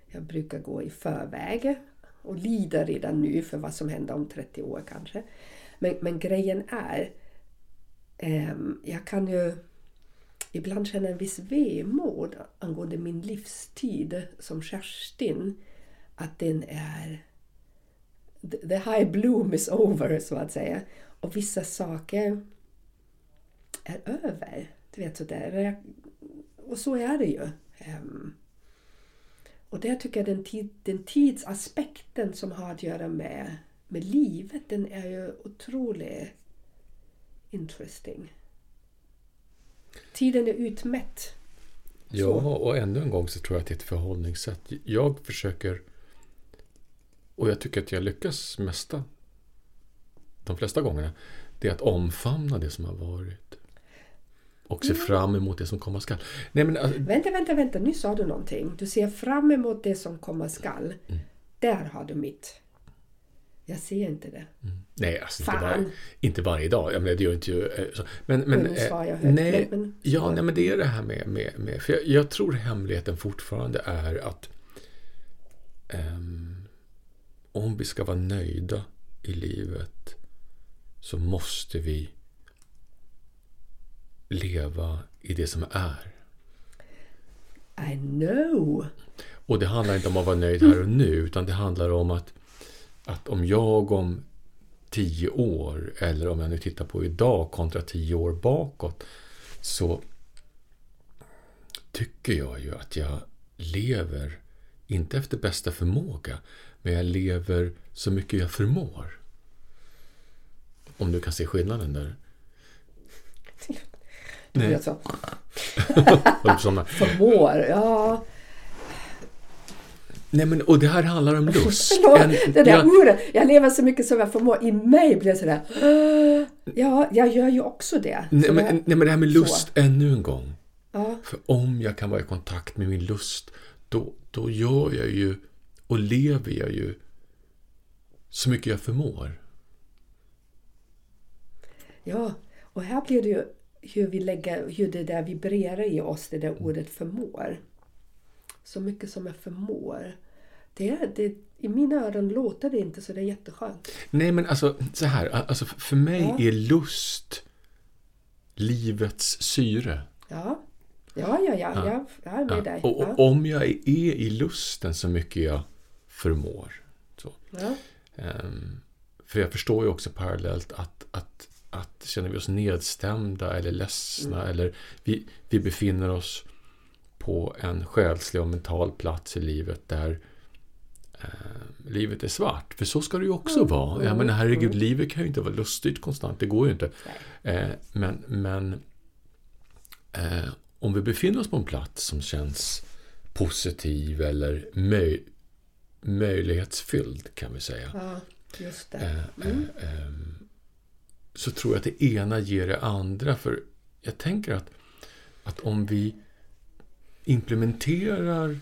S2: Jag brukar gå i förväg och lider redan nu för vad som händer om 30 år kanske. Men, men grejen är, eh, jag kan ju ibland känna en viss vemod angående min livstid som Kerstin. Att den är... The high bloom is over, så att säga. Och vissa saker är över. Du vet sådär. Och så är det ju. Ehm, och där tycker jag den, tid, den tidsaspekten som har att göra med med livet, den är ju otroligt interesting. Tiden är utmätt.
S3: Ja, och ännu en gång så tror jag att det är ett förhållningssätt. Jag försöker, och jag tycker att jag lyckas mesta, de flesta gångerna, det är att omfamna det som har varit. Och se mm. fram emot det som komma skall. Nej, men, alltså,
S2: vänta, vänta, vänta, nu sa du någonting. Du ser fram emot det som komma skall. Mm. Där har du mitt jag ser inte det.
S3: Mm. Nej, alltså inte, var, inte varje dag. Jag menar, det gör inte ju, eh, så. Men, men,
S2: eh, jag
S3: nej, men, ja, nej, men det är det här med, med, med för jag, jag tror hemligheten fortfarande är att um, om vi ska vara nöjda i livet så måste vi leva i det som är.
S2: I know!
S3: Och det handlar inte om att vara nöjd här och nu, utan det handlar om att att om jag om tio år, eller om jag nu tittar på idag kontra tio år bakåt, så tycker jag ju att jag lever, inte efter bästa förmåga, men jag lever så mycket jag förmår. Om du kan se skillnaden där.
S2: Nej. Förmår, ja.
S3: Nej, men, och det här handlar om lust.
S2: en, det där jag, ordet. Jag lever så mycket som jag förmår. I mig blir det sådär. Ja, jag gör ju också det.
S3: Nej, men, nej, men det här med lust så. ännu en gång. Ja. För om jag kan vara i kontakt med min lust, då, då gör jag ju och lever jag ju så mycket jag förmår.
S2: Ja, och här blir det ju hur vi lägger, hur det där vibrerar i oss, det där ordet förmår. Så mycket som jag förmår det, det, i mina öron låter det inte så det är jätteskönt.
S3: Nej, men alltså så här. Alltså, för mig ja. är lust livets syre.
S2: Ja, ja, ja, ja, ja. jag är med ja. dig.
S3: Och, och, om jag är i lusten så mycket jag förmår. Så. Ja. Um, för jag förstår ju också parallellt att, att, att känner vi oss nedstämda eller ledsna mm. eller vi, vi befinner oss på en själslig och mental plats i livet där eh, livet är svart. För så ska det ju också mm. vara. Ja, men herregud, mm. livet kan ju inte vara lustigt konstant. Det går ju inte. Eh, men men eh, om vi befinner oss på en plats som känns positiv eller möj möjlighetsfylld kan vi säga.
S2: Ja, just det.
S3: Eh, eh, mm. Så tror jag att det ena ger det andra. För jag tänker att, att om vi implementerar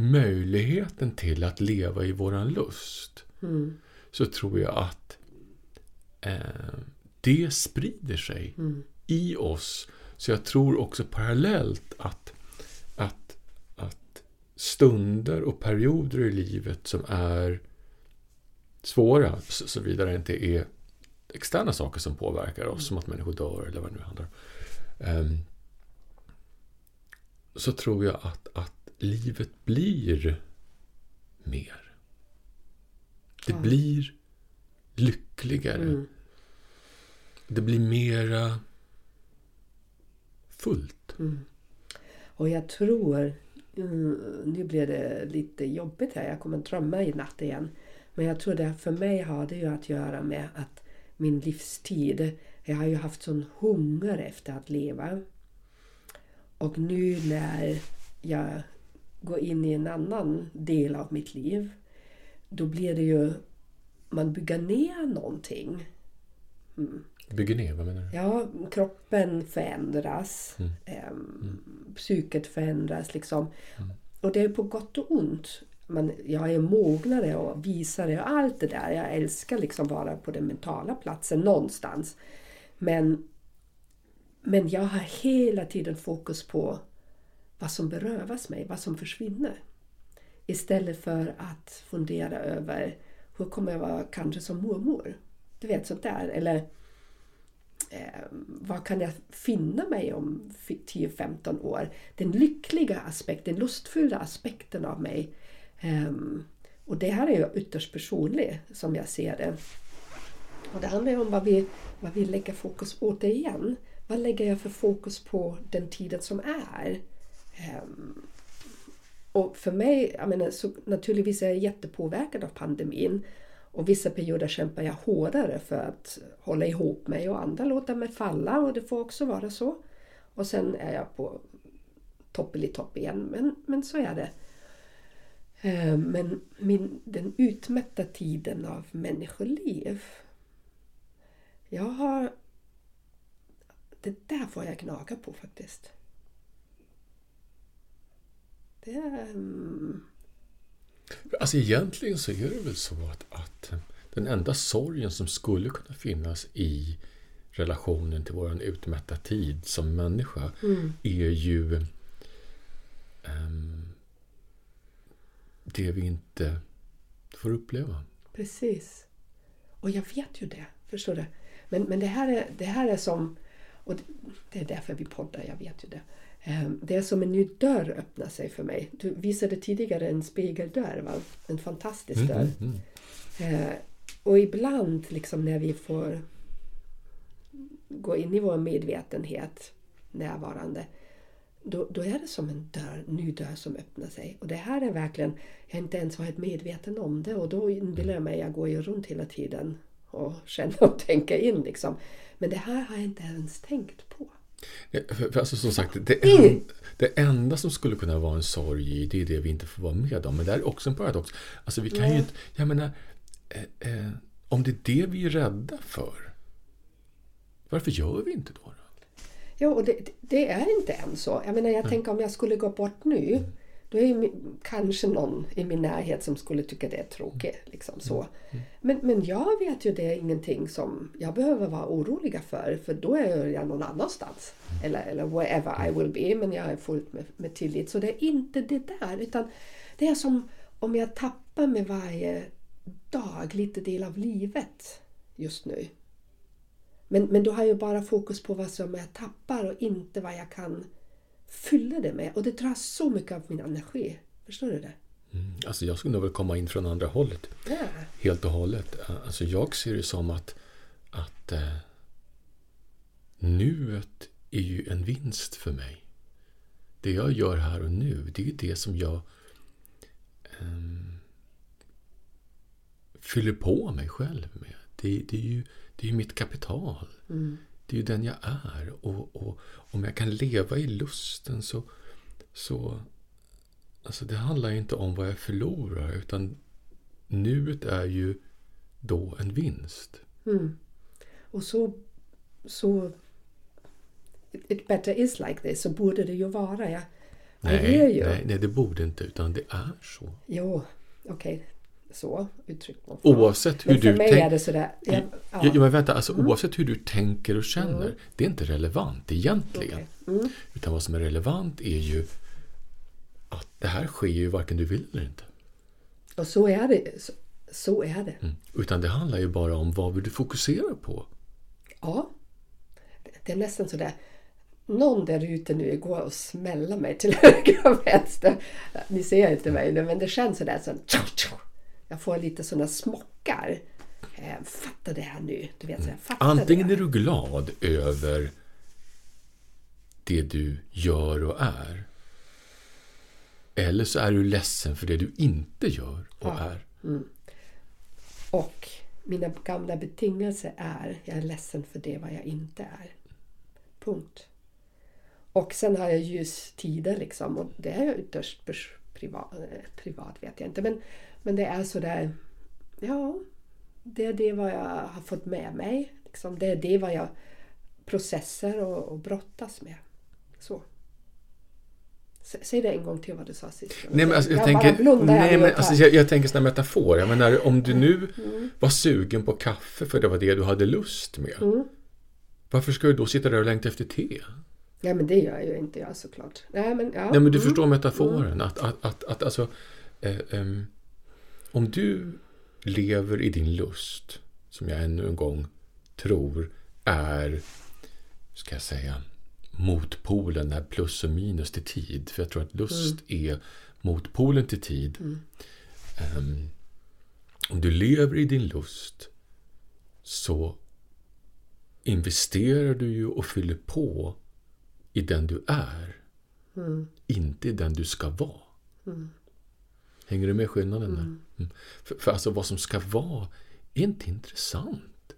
S3: möjligheten till att leva i våran lust mm. så tror jag att eh, det sprider sig mm. i oss. Så jag tror också parallellt att, att, att stunder och perioder i livet som är svåra, såvida det inte är externa saker som påverkar oss, mm. som att människor dör eller vad det nu handlar om. Um, så tror jag att, att livet blir mer. Det ja. blir lyckligare. Mm. Det blir mera fullt. Mm.
S2: Och jag tror, mm, nu blir det lite jobbigt här, jag kommer drömma i natt igen. Men jag tror det för mig har det ju att göra med att min livstid, jag har ju haft sån hunger efter att leva. Och nu när jag går in i en annan del av mitt liv, då blir det ju, man bygger ner någonting.
S3: Mm. Bygger ner, vad menar du?
S2: Ja, kroppen förändras. Mm. Eh, psyket förändras liksom. Mm. Och det är på gott och ont. Men jag är mognare och visare och allt det där. Jag älskar liksom vara på den mentala platsen någonstans. Men, men jag har hela tiden fokus på vad som berövas mig, vad som försvinner. Istället för att fundera över hur kommer jag vara kanske som mormor? Du vet sånt där. Eller eh, vad kan jag finna mig om 10-15 år? Den lyckliga aspekten, den lustfyllda aspekten av mig. Eh, och det här är ju ytterst personligt som jag ser det. Och det handlar ju om vad vi, vad vi lägger fokus på återigen. Vad lägger jag för fokus på den tiden som är? Ehm, och för mig, jag menar, så naturligtvis är jag jättepåverkad av pandemin. Och vissa perioder kämpar jag hårdare för att hålla ihop mig och andra låter mig falla och det får också vara så. Och sen är jag på topp igen, men, men så är det. Ehm, men min, den utmätta tiden av människoliv. Jag har... Det där får jag gnaga på faktiskt. Det är... Um,
S3: Alltså egentligen så är det väl så att, att den enda sorgen som skulle kunna finnas i relationen till vår utmätta tid som människa mm. är ju um, det vi inte får uppleva.
S2: Precis. Och jag vet ju det, förstår du? Men, men det, här är, det här är som... Och det är därför vi poddar, jag vet ju det. Ehm, det är som en ny dörr öppnar sig för mig. Du visade tidigare en spegeldörr, va? en fantastisk mm, dörr. Mm, mm. Och ibland liksom när vi får gå in i vår medvetenhet närvarande då, då är det som en dörr, ny dörr som öppnar sig. Och det här är verkligen, jag inte ens varit medveten om det och då inbillar jag mig, jag går ju runt hela tiden och känner och tänker in liksom. Men det här har jag inte ens tänkt på.
S3: För, för alltså, som sagt, det, en, det enda som skulle kunna vara en sorg i, det är det vi inte får vara med om. Men det är också en paradox. Alltså, vi kan Nej. ju inte... Jag menar, eh, eh, om det är det vi är rädda för, varför gör vi inte då? då?
S2: Ja, och det, det, är inte än så. Jag menar, jag mm. tänker om jag skulle gå bort nu, mm. Då är det kanske någon i min närhet som skulle tycka det är tråkigt. Liksom så. Mm. Men, men jag vet ju det är ingenting som jag behöver vara orolig för. För då är jag någon annanstans. Eller, eller wherever I will be. Men jag är fullt med, med tillit. Så det är inte det där. Utan det är som om jag tappar med varje dag lite del av livet just nu. Men, men då har jag bara fokus på vad som jag tappar och inte vad jag kan fylla det med. Och det drar så mycket av min energi. Förstår du det?
S3: Mm, alltså jag skulle nog väl komma in från andra hållet. Ja. Helt och hållet. Alltså jag ser det som att, att eh, nuet är ju en vinst för mig. Det jag gör här och nu, det är det som jag eh, fyller på mig själv med. Det, det är ju det är mitt kapital. Mm. Det är ju den jag är. Och, och om jag kan leva i lusten så... så alltså det handlar ju inte om vad jag förlorar utan nuet är ju då en vinst.
S2: Mm. Och så, så... It better is like this, så borde det ju vara. Jag,
S3: nej, nej, nej, det borde inte, utan det är så.
S2: Jo, okej. Okay. Så uttryckt någon
S3: Oavsett hur
S2: men för
S3: du
S2: mig
S3: tänk-
S2: är det sådär... Ja,
S3: Ja. Ja, men vänta, alltså, oavsett hur du tänker och känner, det är inte relevant egentligen.
S2: Okej. Mm.
S3: Utan vad som är relevant är ju att det här sker ju varken du vill eller inte.
S2: Och så är det. Så, så är det.
S3: Mm. Utan det handlar ju bara om vad vill du fokusera på.
S2: Ja. Det- är nästan sådär. Någon där ute nu går och smäller mig till höger och vänster. Ni ser inte mig nu men det känns sådär. Så, jag får lite sådana smockar. Eh, Fatta det här nu. Du vet, så jag fattar
S3: Antingen
S2: det.
S3: är du glad över det du gör och är. Eller så är du ledsen för det du inte gör och är.
S2: Och mina gamla betingelser är jag är ledsen för det vad jag inte är. Punkt. Och sen har jag ljustider liksom och det är ytterst privat, eh, privat vet jag inte. Men, men det är sådär, ja, det är det vad jag har fått med mig. Liksom. Det är det vad jag processar och, och brottas med. Så. Säg det en gång till vad du sa sist.
S3: Nej, men alltså, jag,
S2: bara
S3: tänker, nej, men alltså, jag, jag tänker sådana metafor. Jag menar, om du nu
S2: Mm.
S3: var sugen på kaffe för det var det du hade lust med.
S2: Mm.
S3: Varför ska du då sitta där och längta efter te?
S2: Nej men det gör ju inte jag såklart. Nej men, ja.
S3: Nej, men du
S2: Mm.
S3: förstår metaforen. Att, att, att, att alltså, eh, ehm, om du lever i din lust, som jag ännu en gång tror är, ska jag säga, motpolen när plus och minus till tid. För jag tror att lust är motpolen till tid. Ehm, om du lever i din lust så investerar du ju och fyller på i den du är. Inte i den du ska vara. Hänger du med skillnaden där? Mm. För, för alltså vad som ska vara är inte intressant.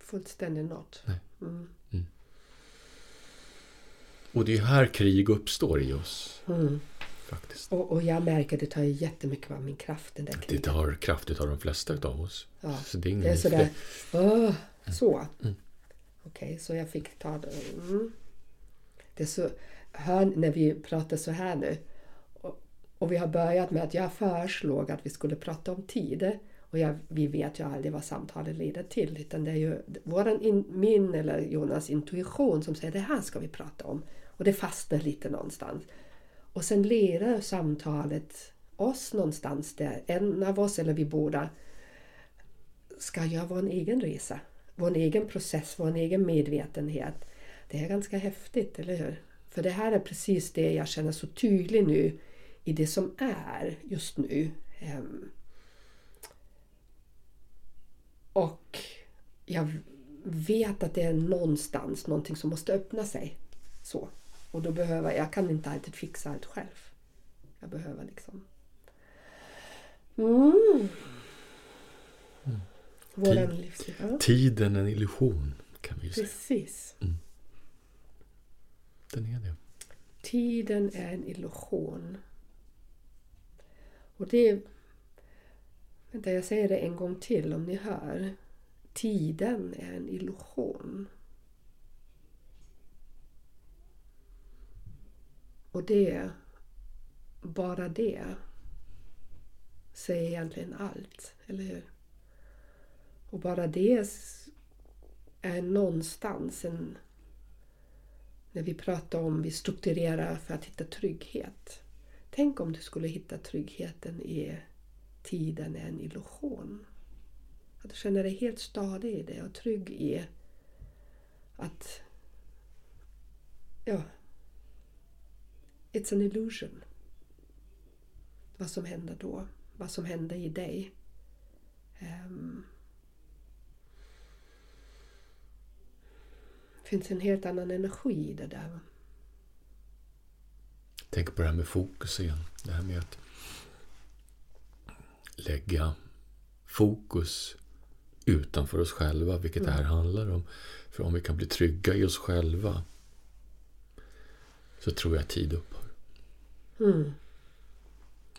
S2: Fullständigt not.
S3: Och det är här krig uppstår i oss.
S2: Mm.
S3: Faktiskt.
S2: Och, och jag märker att det tar jättemycket av min kraft den där
S3: Det tar kraftigt av de flesta av oss.
S2: Ja.
S3: Så det är
S2: Det är sådär, åh, så.
S3: Mm.
S2: Okej, så jag fick ta det. Mm. Det är så, hör när vi pratar så här nu. Och, vi har börjat med att jag föreslog att vi skulle prata om tid. Och jag, vi vet ju aldrig vad samtalet leder till. Utan det är ju våran in, min eller Jonas intuition som säger det här ska vi prata om. Och det fastnar lite någonstans. Och sen leder samtalet oss någonstans där en av oss eller vi båda ska göra vår egen resa. Vår egen process, vår egen medvetenhet. Det är ganska häftigt, eller hur? För det här är precis det jag känner så tydligt nu i det som är just nu. Ehm, Och jag vet att det är någonstans någonting som måste öppna sig. Så. Och då behöver jag kan inte alltid fixa allt själv. Jag behöver liksom... Mm. Våran livsstil. Ja,
S3: Tiden är en illusion, kan vi ju säga.
S2: precis.
S3: Den är det.
S2: Tiden är en illusion. Och det... Vänta, jag säger det en gång till om ni hör. Tiden är en illusion. Och det, bara det, säger egentligen allt, eller hur? Och bara det är någonstans en när vi pratar om vi strukturerar för att hitta trygghet. Tänk om du skulle hitta tryggheten i tiden är en illusion. Att du känner dig helt stadig i det och trygg i att ja, it's an illusion. Vad som händer då, vad som händer i dig. Um, Det finns en helt annan energi i det där.
S3: Tänk på det här med fokus igen. Det här med att lägga fokus utanför oss själva, vilket det här handlar om. För om vi kan bli trygga i oss själva så tror jag att tid upphör.
S2: Mm.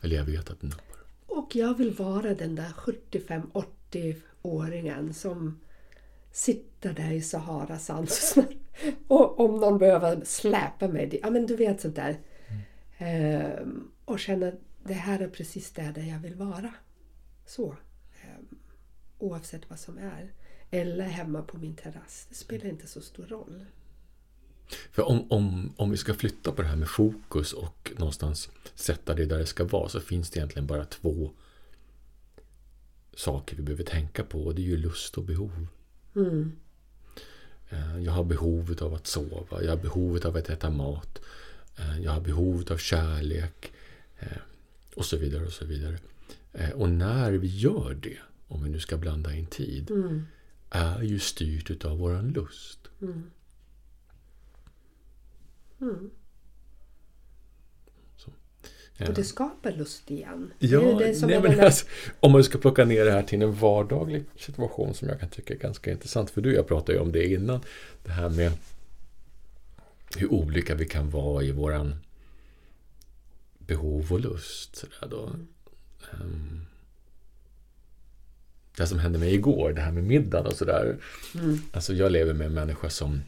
S3: Eller jag vet att den upphör.
S2: Och jag vill vara den där 75-80-åringen som sitter där i Sahara-sand och om någon behöver släpa mig, ja men du vet sånt där. Ehm, och känner att det här är precis där, där jag vill vara. Så. Um, oavsett vad som är. Eller hemma på min terrass. Det spelar inte så stor roll.
S3: För om, om, om vi ska flytta på det här med fokus och någonstans sätta det där det ska vara så finns det egentligen bara två saker vi behöver tänka på och det är ju lust och behov. Mm. Eh, jag har behovet av att sova, jag har behovet av att äta mat, jag har behovet av kärlek eh, och så vidare. Och så vidare. Och när vi gör det, om vi nu ska blanda in tid, mm. är ju styrt utav våran lust. Mm. Mm.
S2: Och det skapar lust igen.
S3: Ja, det det nej, alltså, om man ska plocka ner det här till en vardaglig situation som jag kan tycka är ganska intressant. För du och jag pratade ju om det innan. Det här med hur olika vi kan vara i våran behov och lust. Då. Um, det som hände mig igår, det här med middagen och sådär. Mm. Alltså jag lever med en människa som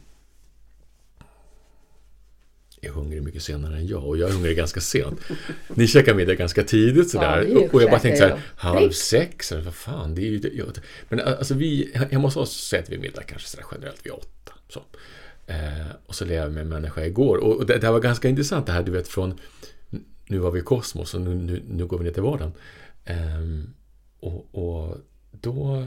S3: är hungrig mycket senare än jag och jag är hungrig ganska sent. Ni käkar middag ganska tidigt sådär. Ja, och jag bara tänkte så här, halv sex, eller vad fan, det är ju... Men alltså vi, jag måste säga att vi middag kanske sådär generellt vid åtta. Så. Eh, och så levde jag med en människa igår och det, det här var ganska intressant det här du vet från nu var vi i kosmos och nu, nu, nu går vi ner till vardagen. Eh, och, och då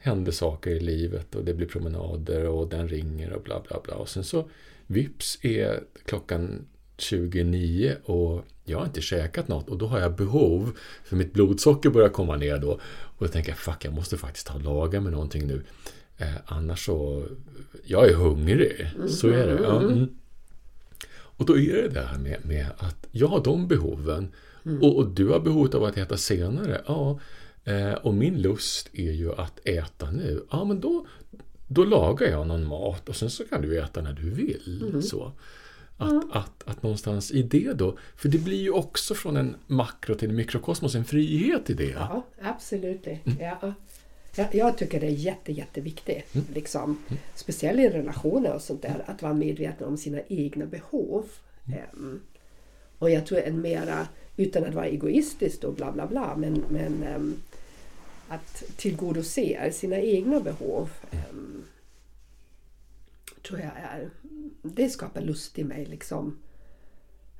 S3: hände saker i livet och det blir promenader och den ringer och bla bla bla. Och sen så Vips är klockan 29 och jag har inte käkat något och då har jag behov för mitt blodsocker börjar komma ner då. Och då tänker jag, fuck, jag måste faktiskt ta och laga med någonting nu. Eh, annars så... Jag är hungrig. Så är det. Ja, mm. Och då är det det här med, med att jag har de behoven mm. och, och, du har behovet av att äta senare. Ja, eh, och min lust är ju att äta nu. Ja, men då, då lagar jag någon mat och sen så kan du äta när du vill. Mm. Så. Att, mm. att, att någonstans i det då, för det blir ju också från en makro till en mikrokosmos en frihet i det.
S2: Ja, absolut. Mm. Ja. Jag, jag tycker det är jätte, jätteviktigt, mm. liksom, mm. speciellt i relationer och sånt där, att vara medveten om sina egna behov. Um, och jag tror en mera, utan att vara egoistisk och bla bla bla, men, men um, att tillgodose sina egna behov um, tror jag är... Det skapar lust i mig. liksom.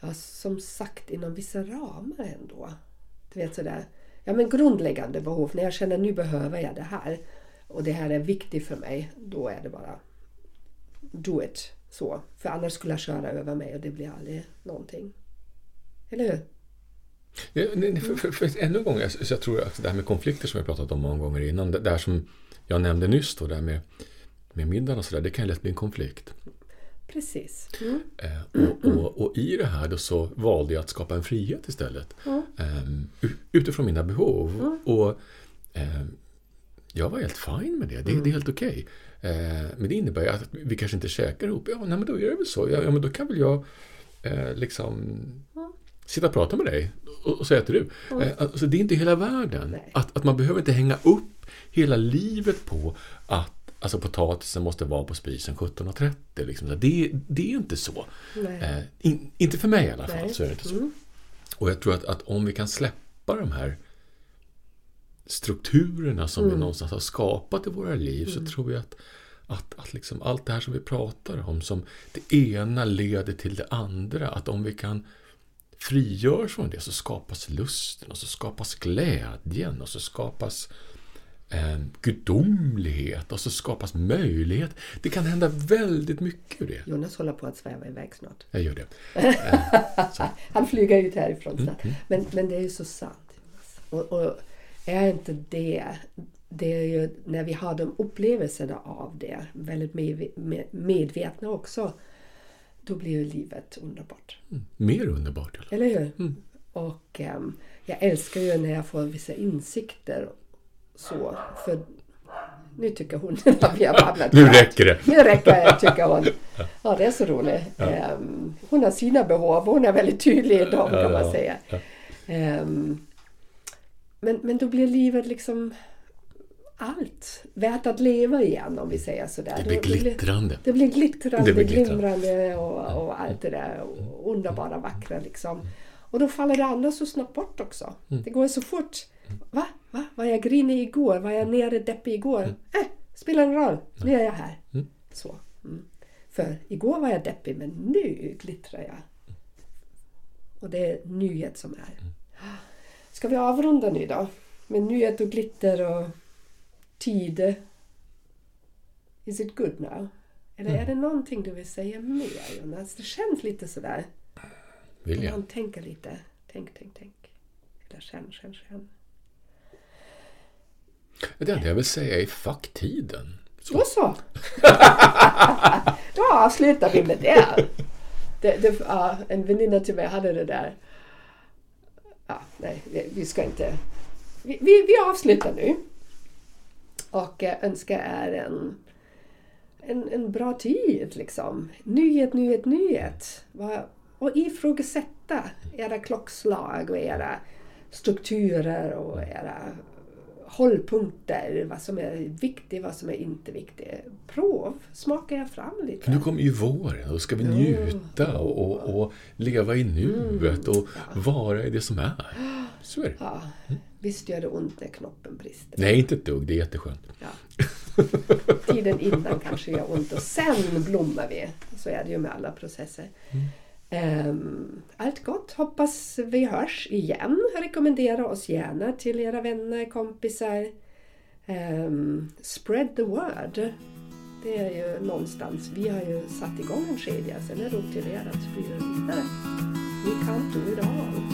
S2: Ja, som sagt inom vissa ramar ändå. Du vet sådär, ja men grundläggande behov. När jag känner nu behöver jag det här och det här är viktigt för mig, då är det bara do it. Så. För annars skulle jag köra över mig och det blir aldrig någonting. Eller hur?
S3: För, för, för, ännu en gång, jag, jag tror att det här med konflikter som jag pratat om många gånger innan, det där som jag nämnde nyss då, det här med, med middagen och sådär, det kan lätt bli en konflikt.
S2: Precis. Mm.
S3: Eh, och, och, och, i det här då så valde jag att skapa en frihet istället. Mm. Eh, utifrån mina behov. Mm. Och eh, jag var helt fine med det. Det, det är mm. helt okej. Okay. Eh, men det innebär att vi kanske inte käkar ihop. Ja, nej, men då är det väl så. Ja, ja men då kan väl jag eh, liksom sitta och prata med dig. Och, och så äter du. Mm. Alltså, det är inte hela världen. Att, att man behöver inte hänga upp hela livet på att Alltså potatisen måste vara på spisen 17.30. Liksom. Det, det är inte så. Eh, in, inte för mig i alla fall. Nej. så är det inte så. Mm. Och jag tror att, att om vi kan släppa de här strukturerna som mm. vi någonstans har skapat i våra liv mm. så tror jag att, att, att liksom allt det här som vi pratar om, som det ena leder till det andra, att om vi kan frigörs från det så skapas lusten och så skapas glädjen och så skapas eh, gudomlighet och så skapas möjlighet. Det kan hända väldigt mycket ur det.
S2: Jonas håller på att sväva iväg snart.
S3: Jag gör det.
S2: Eh, Han flyger ut härifrån snart. Mm, mm. Men, men det är ju så sant. Och, och är inte det det är ju när vi har de upplevelserna av det, väldigt medvetna också, då blir ju livet underbart.
S3: Mm. Mer underbart.
S2: Eller, eller hur? Mm. Och um, jag älskar ju när jag får vissa insikter. Så, för nu tycker hon att vi har babblat
S3: Nu räcker det!
S2: Nu räcker det, tycker hon. Ja, det är så roligt. Ja. Um, hon har sina behov hon är väldigt tydlig i dem kan man säga. Um, men, men då blir livet liksom allt värt att leva igen om vi säger sådär.
S3: Det blir glittrande.
S2: Det blir glittrande, det blir glimrande och, och allt det där underbara, vackra liksom. Och då faller det andra så snabbt bort också. Mm. Det går så fort. Va? Va? Var jag grinig igår? Var jag nere deppig igår? Mm. Äh, spelar ingen roll. Nu är jag här. Mm. Så. Mm. För igår var jag deppig men nu glittrar jag. Och det är nyhet som är. Mm. Ska vi avrunda nu då? Med nyhet och glitter och tid. Is it good now? Eller mm. är det någonting du vill säga mer Jonas? Det känns lite sådär.
S3: Vill jag?
S2: Man tänker lite. Tänk, tänk, tänk. Eller känn, känn, känn.
S3: Det enda jag vill säga är facktiden.
S2: Så. Då så. Då avslutar vi med det. det, det ja, en väninna till mig hade det där. Ja, nej, vi ska inte... Vi, vi, vi avslutar nu. Och önskar er en, en, en bra tid. Liksom. Nyhet, nyhet, nyhet. Och ifrågasätta era klockslag och era strukturer och era hållpunkter, vad som är viktigt, vad som är inte viktigt. Prov, smaka er fram lite.
S3: nu kommer ju våren och då ska vi njuta och, och, och leva i nuet och ja. vara i det som är. Så är det.
S2: Ja. Visst gör det ont när knoppen brister?
S3: Nej, inte ett dugg. Det är jätteskönt.
S2: Ja. Tiden innan kanske gör ont och sen blommar vi. Så är det ju med alla processer. Mm. Ehm, allt gott. Hoppas vi hörs igen. Rekommendera oss gärna till era vänner, kompisar. Ehm, spread the word. Det är ju någonstans. Vi har ju satt igång en kedja. Sen är det upp till er att sprida vidare. We can't do it all.